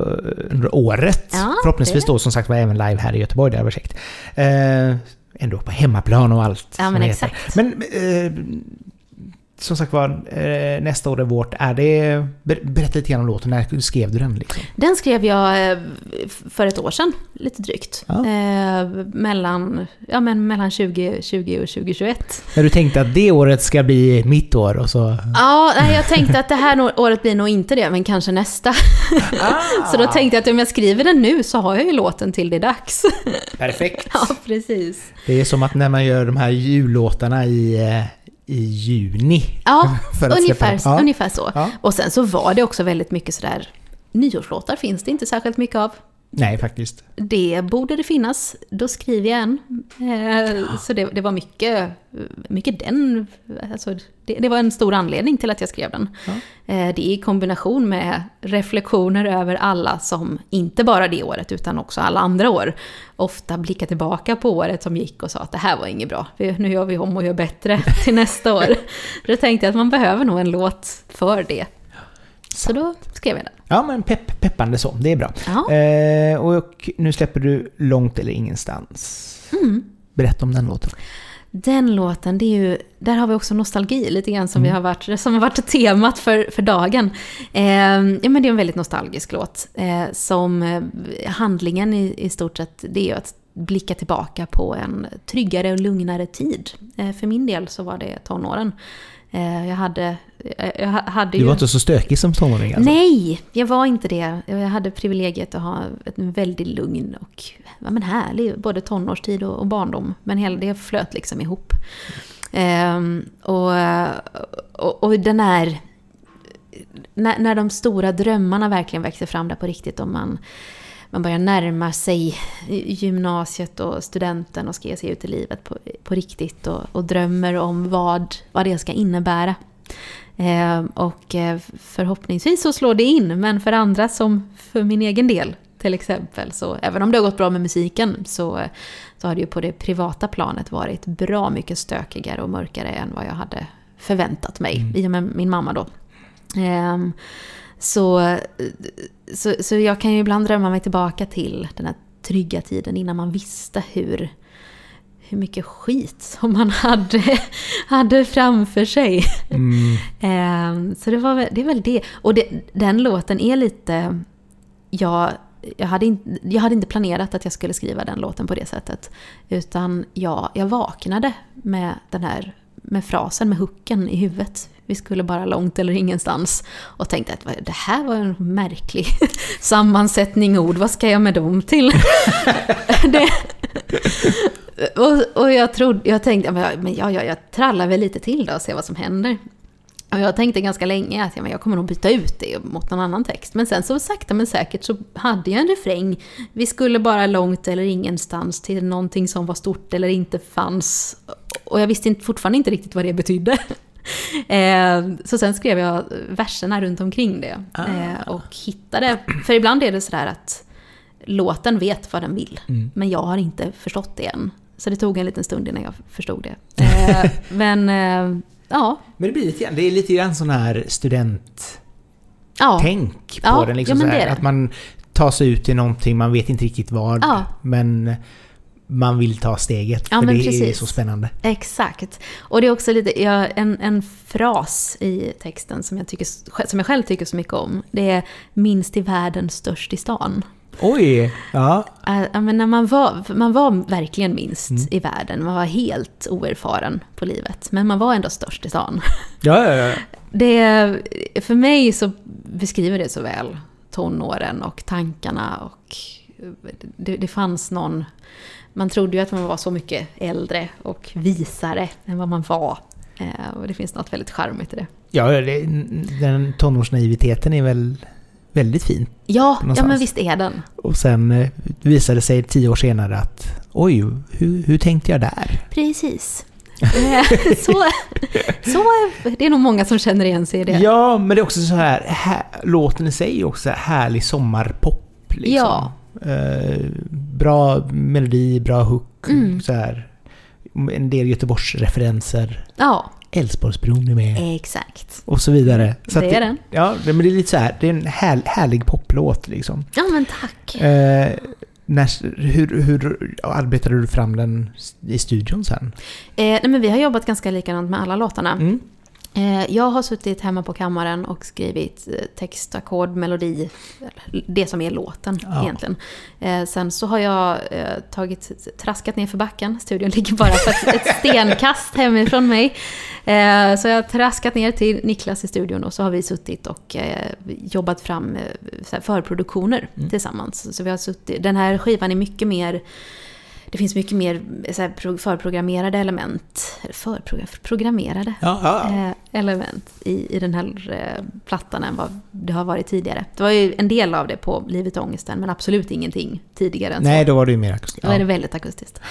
under året. Ja, Förhoppningsvis det. då som sagt var även live här i Göteborg, det hade varit käckt. Eh, ändå på hemmaplan och allt. Ja, men heter. exakt. Men eh, som sagt var, eh, nästa år är vårt. Är det, ber, berätta lite grann om låten. När skrev du den? Liksom? Den skrev jag eh, för ett år sedan, lite drygt. Ja. Eh, mellan, ja, men mellan 2020 och 2021. När du tänkte att det året ska bli mitt år och så... Ja, nej, jag tänkte att det här året blir nog inte det, men kanske nästa. Så då tänkte jag att om jag skriver den nu så har jag ju låten till det är dags. Perfekt! Ja, precis. Det är som att när man gör de här jullåtarna i, eh, i juni. Ja, ungefär. Ja. ungefär så. Ja. Och sen så var det också väldigt mycket sådär, nyårslåtar finns det inte särskilt mycket av. Nej, faktiskt. Det borde det finnas, då skriver jag en. Eh, Så det, det var mycket, mycket den, alltså det, det var en stor anledning till att jag skrev den. Ja. Eh, Det är i kombination med reflektioner över alla som, inte bara det året utan också alla andra år, ofta blickar tillbaka på året som gick och sa att det här var inget bra, nu gör vi om och gör bättre till nästa år. Då tänkte jag att man behöver nog en låt för det. Så då skrev jag den. Ja, men pepp, peppande så. Det är bra. Ja. Eh, och nu släpper du Långt eller ingenstans. Mm. Berätta om den låten. Den låten, det är ju, där har vi också nostalgi lite grann som, Mm. vi har varit, som har varit temat för, för dagen. Eh, ja, men det är en väldigt nostalgisk låt. Eh, som eh, handlingen i, i stort sett, det är ju att blicka tillbaka på en tryggare och lugnare tid. Eh, för min del så var det tonåren. Eh, jag hade, jag hade Du ju... var inte så stökig som tonåring alltså? Nej, jag var inte det. Jag hade privilegiet att ha en väldigt lugn och ja, men härlig både tonårstid och, barndom. Men hela det flöt liksom ihop. Ehm, och, och, och den är... När, när de stora drömmarna verkligen växer fram där på riktigt och man, man börjar närma sig gymnasiet och studenten och ska ge sig ut i livet på, på riktigt och, och drömmer om vad, vad det ska innebära. Eh, och eh, förhoppningsvis så slår det in, men för andra som för min egen del till exempel, så även om det har gått bra med musiken så, så har det ju på det privata planet varit bra mycket stökigare och mörkare än vad jag hade förväntat mig, mm. i och med min mamma då. Eh, så, så, så jag kan ju ibland drömma mig tillbaka till den här trygga tiden innan man visste hur, hur mycket skit som man hade, hade framför sig. Mm. Ehm, så det, var, det är väl det. Och det, den låten är lite... Jag, jag, hade in, jag hade inte planerat att jag skulle skriva den låten på det sättet. Utan jag, jag vaknade med den här med frasen, med hooken i huvudet. Vi skulle bara långt eller ingenstans. Och tänkte att det här var en märklig sammansättning ord. Vad ska jag med dem till? det, och, och jag, trodde, jag tänkte, men ja, ja, jag trallar väl lite till då och ser vad som händer. Och jag tänkte ganska länge att ja, men jag kommer nog byta ut det mot någon annan text. Men sen så sakta men säkert så hade jag en refräng. Vi skulle bara långt eller ingenstans till någonting som var stort eller inte fanns. Och jag visste fortfarande inte riktigt vad det betydde. Eh, så sen skrev jag verserna runt omkring det. Ah. Eh, och hittade, för ibland är det sådär att låten vet vad den vill. Mm. Men jag har inte förstått det än. Så det tog en liten stund innan jag förstod det. Eh, men ja. Men det blir lite grann, det är lite grann sån här student... Ja. Tänk på ja. den. Liksom ja, så här, Att man tar sig ut i någonting, man vet inte riktigt vad. Men man vill ta steget. Ja, för det precis. är så spännande. Exakt. Och det är också lite, ja, en, en fras i texten som jag, tycker, som jag själv tycker så mycket om. Det är minst i världen, störst i stan. Oj! Ja. Äh, men när man, var, man var verkligen minst mm. i världen. Man var helt oerfaren på livet. Men man var ändå störst i stan. Ja, ja, ja. Det, för mig så beskriver det så väl tonåren och tankarna. och det, det fanns någon man trodde ju att man var så mycket äldre och visare än vad man var. Eh, och det finns något väldigt charmigt i det. Ja, den tonårsnaiviteten är väl väldigt fin. Ja, ja men visst är den. Och sen eh, visade det sig tio år senare att oj, hur, hur tänkte jag där? Precis. Eh, så, så det är nog många som känner igen sig i det. Ja, men det är också så här, här låten i sig är också härlig sommarpop. Liksom. Ja. Eh, bra melodi, bra hook. Mm. Så här. En del Göteborgsreferenser. Ja. Älvsborgsbron är med. Exakt. Och så vidare. Så det är den. Ja, men det är lite så här, det är en här, härlig poplåt liksom. Ja men tack. Eh, när, hur, hur arbetade du fram den i studion sen? Eh, nej men vi har jobbat ganska likadant med alla låtarna. Mm. Eh, jag har suttit hemma på kammaren och skrivit eh, text, ackord, melodi. Det som är låten ja. egentligen. Eh, sen så har jag tagit, traskat ner för backen. Studion ligger bara för ett stenkast hemifrån mig. Så jag har traskat ner till Niklas i studion och så har vi suttit och jobbat fram förproduktioner mm. tillsammans. Så vi har suttit, den här skivan är mycket mer det finns mycket mer så här, förprogrammerade element, förprogrammerade ja, ja. Eh, element i, i den här eh, plattan än vad det har varit tidigare. Det var ju en del av det på Livet och ångesten, men absolut ingenting tidigare än så. Nej, då var det ju mer akustiskt. Då är det väldigt akustiskt.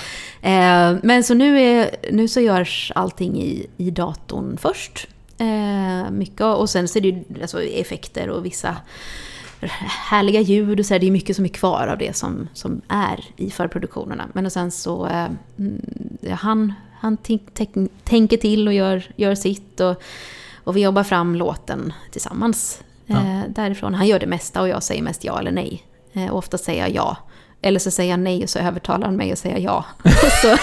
Eh, men så nu, är, nu så görs allting i, i datorn först. mycket, och sen så är det ju alltså, effekter och vissa härliga ljud och så här, det är mycket som är kvar av det som, som är i förproduktionerna. Men och sen så, eh, han, han tänker till och gör, gör sitt och, och vi jobbar fram låten tillsammans ja. eh, därifrån. Han gör det mesta och jag säger mest ja eller nej. Eh, och ofta säger jag ja. Eller så säger jag nej och så övertalar han mig att säga ja. så,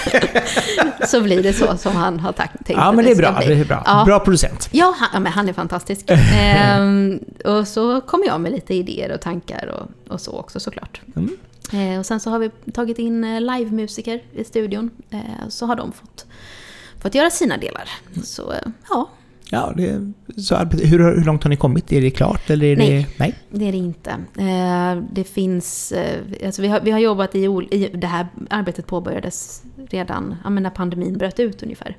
så blir det så som han har tänkt Ja, men det är bra. Det är bra. Ja. bra producent. Ja, han, ja, men han är fantastisk. ehm, och så kommer jag med lite idéer och tankar och, och så också såklart. Mm. Ehm, och sen så har vi tagit in eh, livemusiker i studion. Ehm, så har de fått, fått göra sina delar. Så eh, ja, Ja, det, så hur, hur långt har ni kommit? Är det klart? Eller är nej, det, nej, det är det inte. Eh, det finns, eh, alltså vi, har, vi har jobbat i, i, det här arbetet påbörjades redan ja, när pandemin bröt ut ungefär.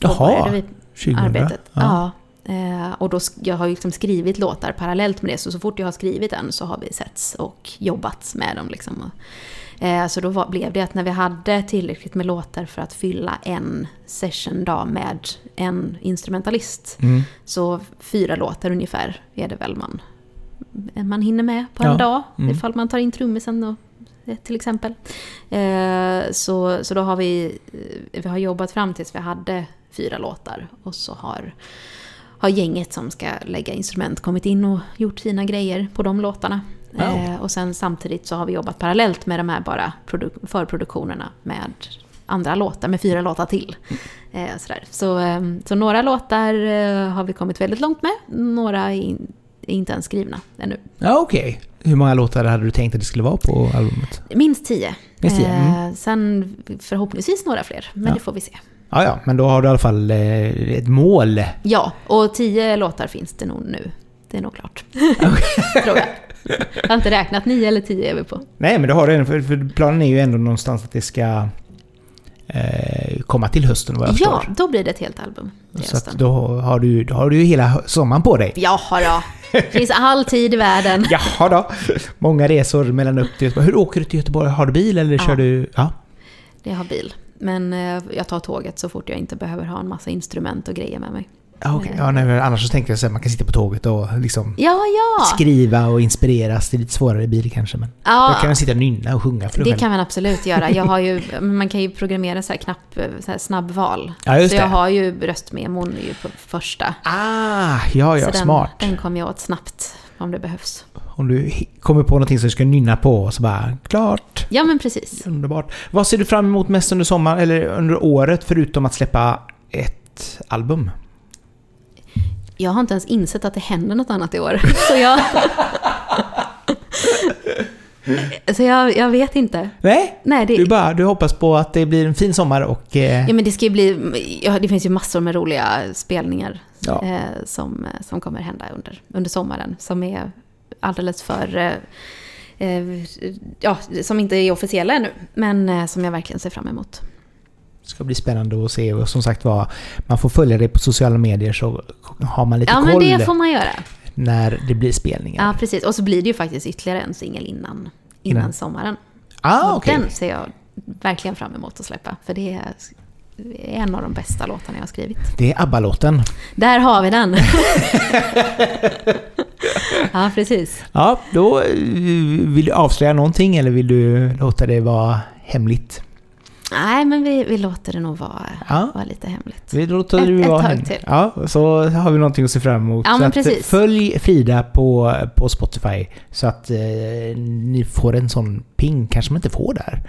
Jaha, vi 2000? Arbetet. Ja. Eh, och då, jag har liksom skrivit låtar parallellt med det, så så fort jag har skrivit en så har vi setts och jobbat med dem. Liksom. Eh, så då var, blev det att när vi hade tillräckligt med låtar för att fylla en session dag med en instrumentalist, Mm. så fyra låtar ungefär är det väl man, man hinner med på en Ja. dag. Mm. Ifall man tar in trummisen och, eh, till exempel. Eh, så, så då har vi, eh, vi har jobbat fram tills vi hade fyra låtar. Och så har, har gänget som ska lägga instrument kommit in och gjort sina grejer på de låtarna. Eh, och sen samtidigt så har vi jobbat parallellt med de här bara produ- förproduktionerna med andra låtar, med fyra låtar till. Eh, sådär. Så, eh, så några låtar eh, har vi kommit väldigt långt med, några är, in, är inte ens skrivna ännu. Ja, okej. Hur många låtar hade du tänkt att det skulle vara på albumet? Minst tio. Minst tio, mm. Eh, sen förhoppningsvis några fler, men Ja. det får vi se. Ja, ja, men då har du i alla fall ett mål. Ja, och tio låtar finns det nog nu. Det är nog klart. Tror jag. Jag har inte räknat, nio eller tio är vi på. Nej, men det har du ändå, för, för planen är ju ändå någonstans att det ska eh, komma till hösten vad jag Ja, förstår. då blir det ett helt album till Så hösten. då har du, då har du ju hela sommaren på dig. Jaha då. Det finns all tid i världen. Jaha då. Många resor mellan upp till Göteborg. Hur åker du till Göteborg? Har du bil eller Ja. kör du... Ja. Jag har bil. Men eh, jag tar tåget så fort jag inte behöver ha en massa instrument och grejer med mig. Okej. ja nej, annars så tänkte jag att man kan sitta på tåget och liksom Ja, ja! skriva och inspireras. Det är lite svårare i bil kanske, men ja då kan man sitta och nynna och sjunga för det själv. kan man absolut göra. Jag har ju, man kan ju programmera så här knapp, så här snabbval. Ja, just så jag det. har ju röstmemon ju på första. Ah, ja, ja, så den, smart. den kommer jag åt snabbt om det behövs. Om du kommer på någonting som du ska nynna på och så bara, klart. Ja, men precis. Underbart. Vad ser du fram emot mest under sommaren, eller under året, förutom att släppa ett album? Jag har inte ens insett att det händer något annat i år. Så jag... så jag, jag vet inte. Nej, Nej, det, du, bara, du hoppas på att det blir en fin sommar och... Eh, ja, men det ska ju bli... Ja, det finns ju massor med roliga spelningar Ja. eh, som, som kommer hända under, under sommaren. Som är alldeles för... Eh, eh, ja, som inte är officiella ännu. Men eh, som jag verkligen ser fram emot. Det ska bli spännande att se och som sagt var, man får följa dig på sociala medier så har man lite Ja, men koll det får man göra. när det blir spelningar. Ja, precis. Och så blir det ju faktiskt ytterligare en singel innan, innan Innan. sommaren. ah, okej. Den ser jag verkligen fram emot att släppa. För det är en av de bästa låtarna jag har skrivit. Det är ABBA-låten. Där har vi den! ja, precis. Ja, då eh, vill du avslöja någonting eller vill du låta det vara hemligt? Nej, men vi, vi låter det nog vara, Ja. vara lite hemligt. Vi låter Ett- det vara hemligt. till. Ja, så har vi någonting att se fram emot. Ja, så men att, precis. Följ Frida på, på Spotify så att eh, ni får en sån ping, kanske man inte får där.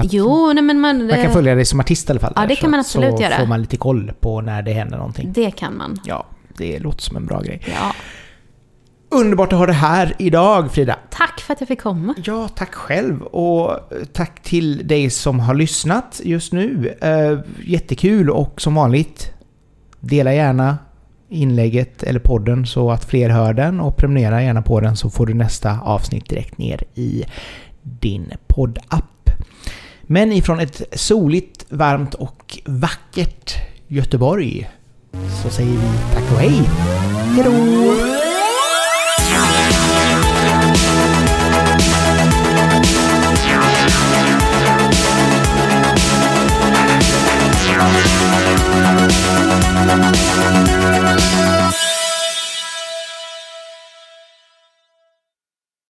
Att Jo, nej men man... Man kan eh, följa dig som artist i alla fall. Ja, där, det så- kan man absolut så göra. får man lite koll på när det händer någonting. Det kan man. Ja, det låter som en bra grej. Ja. Underbart att ha det här idag Frida. Tack för att jag fick komma. Ja, tack själv och tack till dig som har lyssnat just nu. Eh, jättekul och som vanligt, dela gärna inlägget eller podden så att fler hör den och prenumerera gärna på den så får du nästa avsnitt direkt ner i din poddapp. Men ifrån ett soligt, varmt och vackert Göteborg så säger vi tack och hej! Hejdå!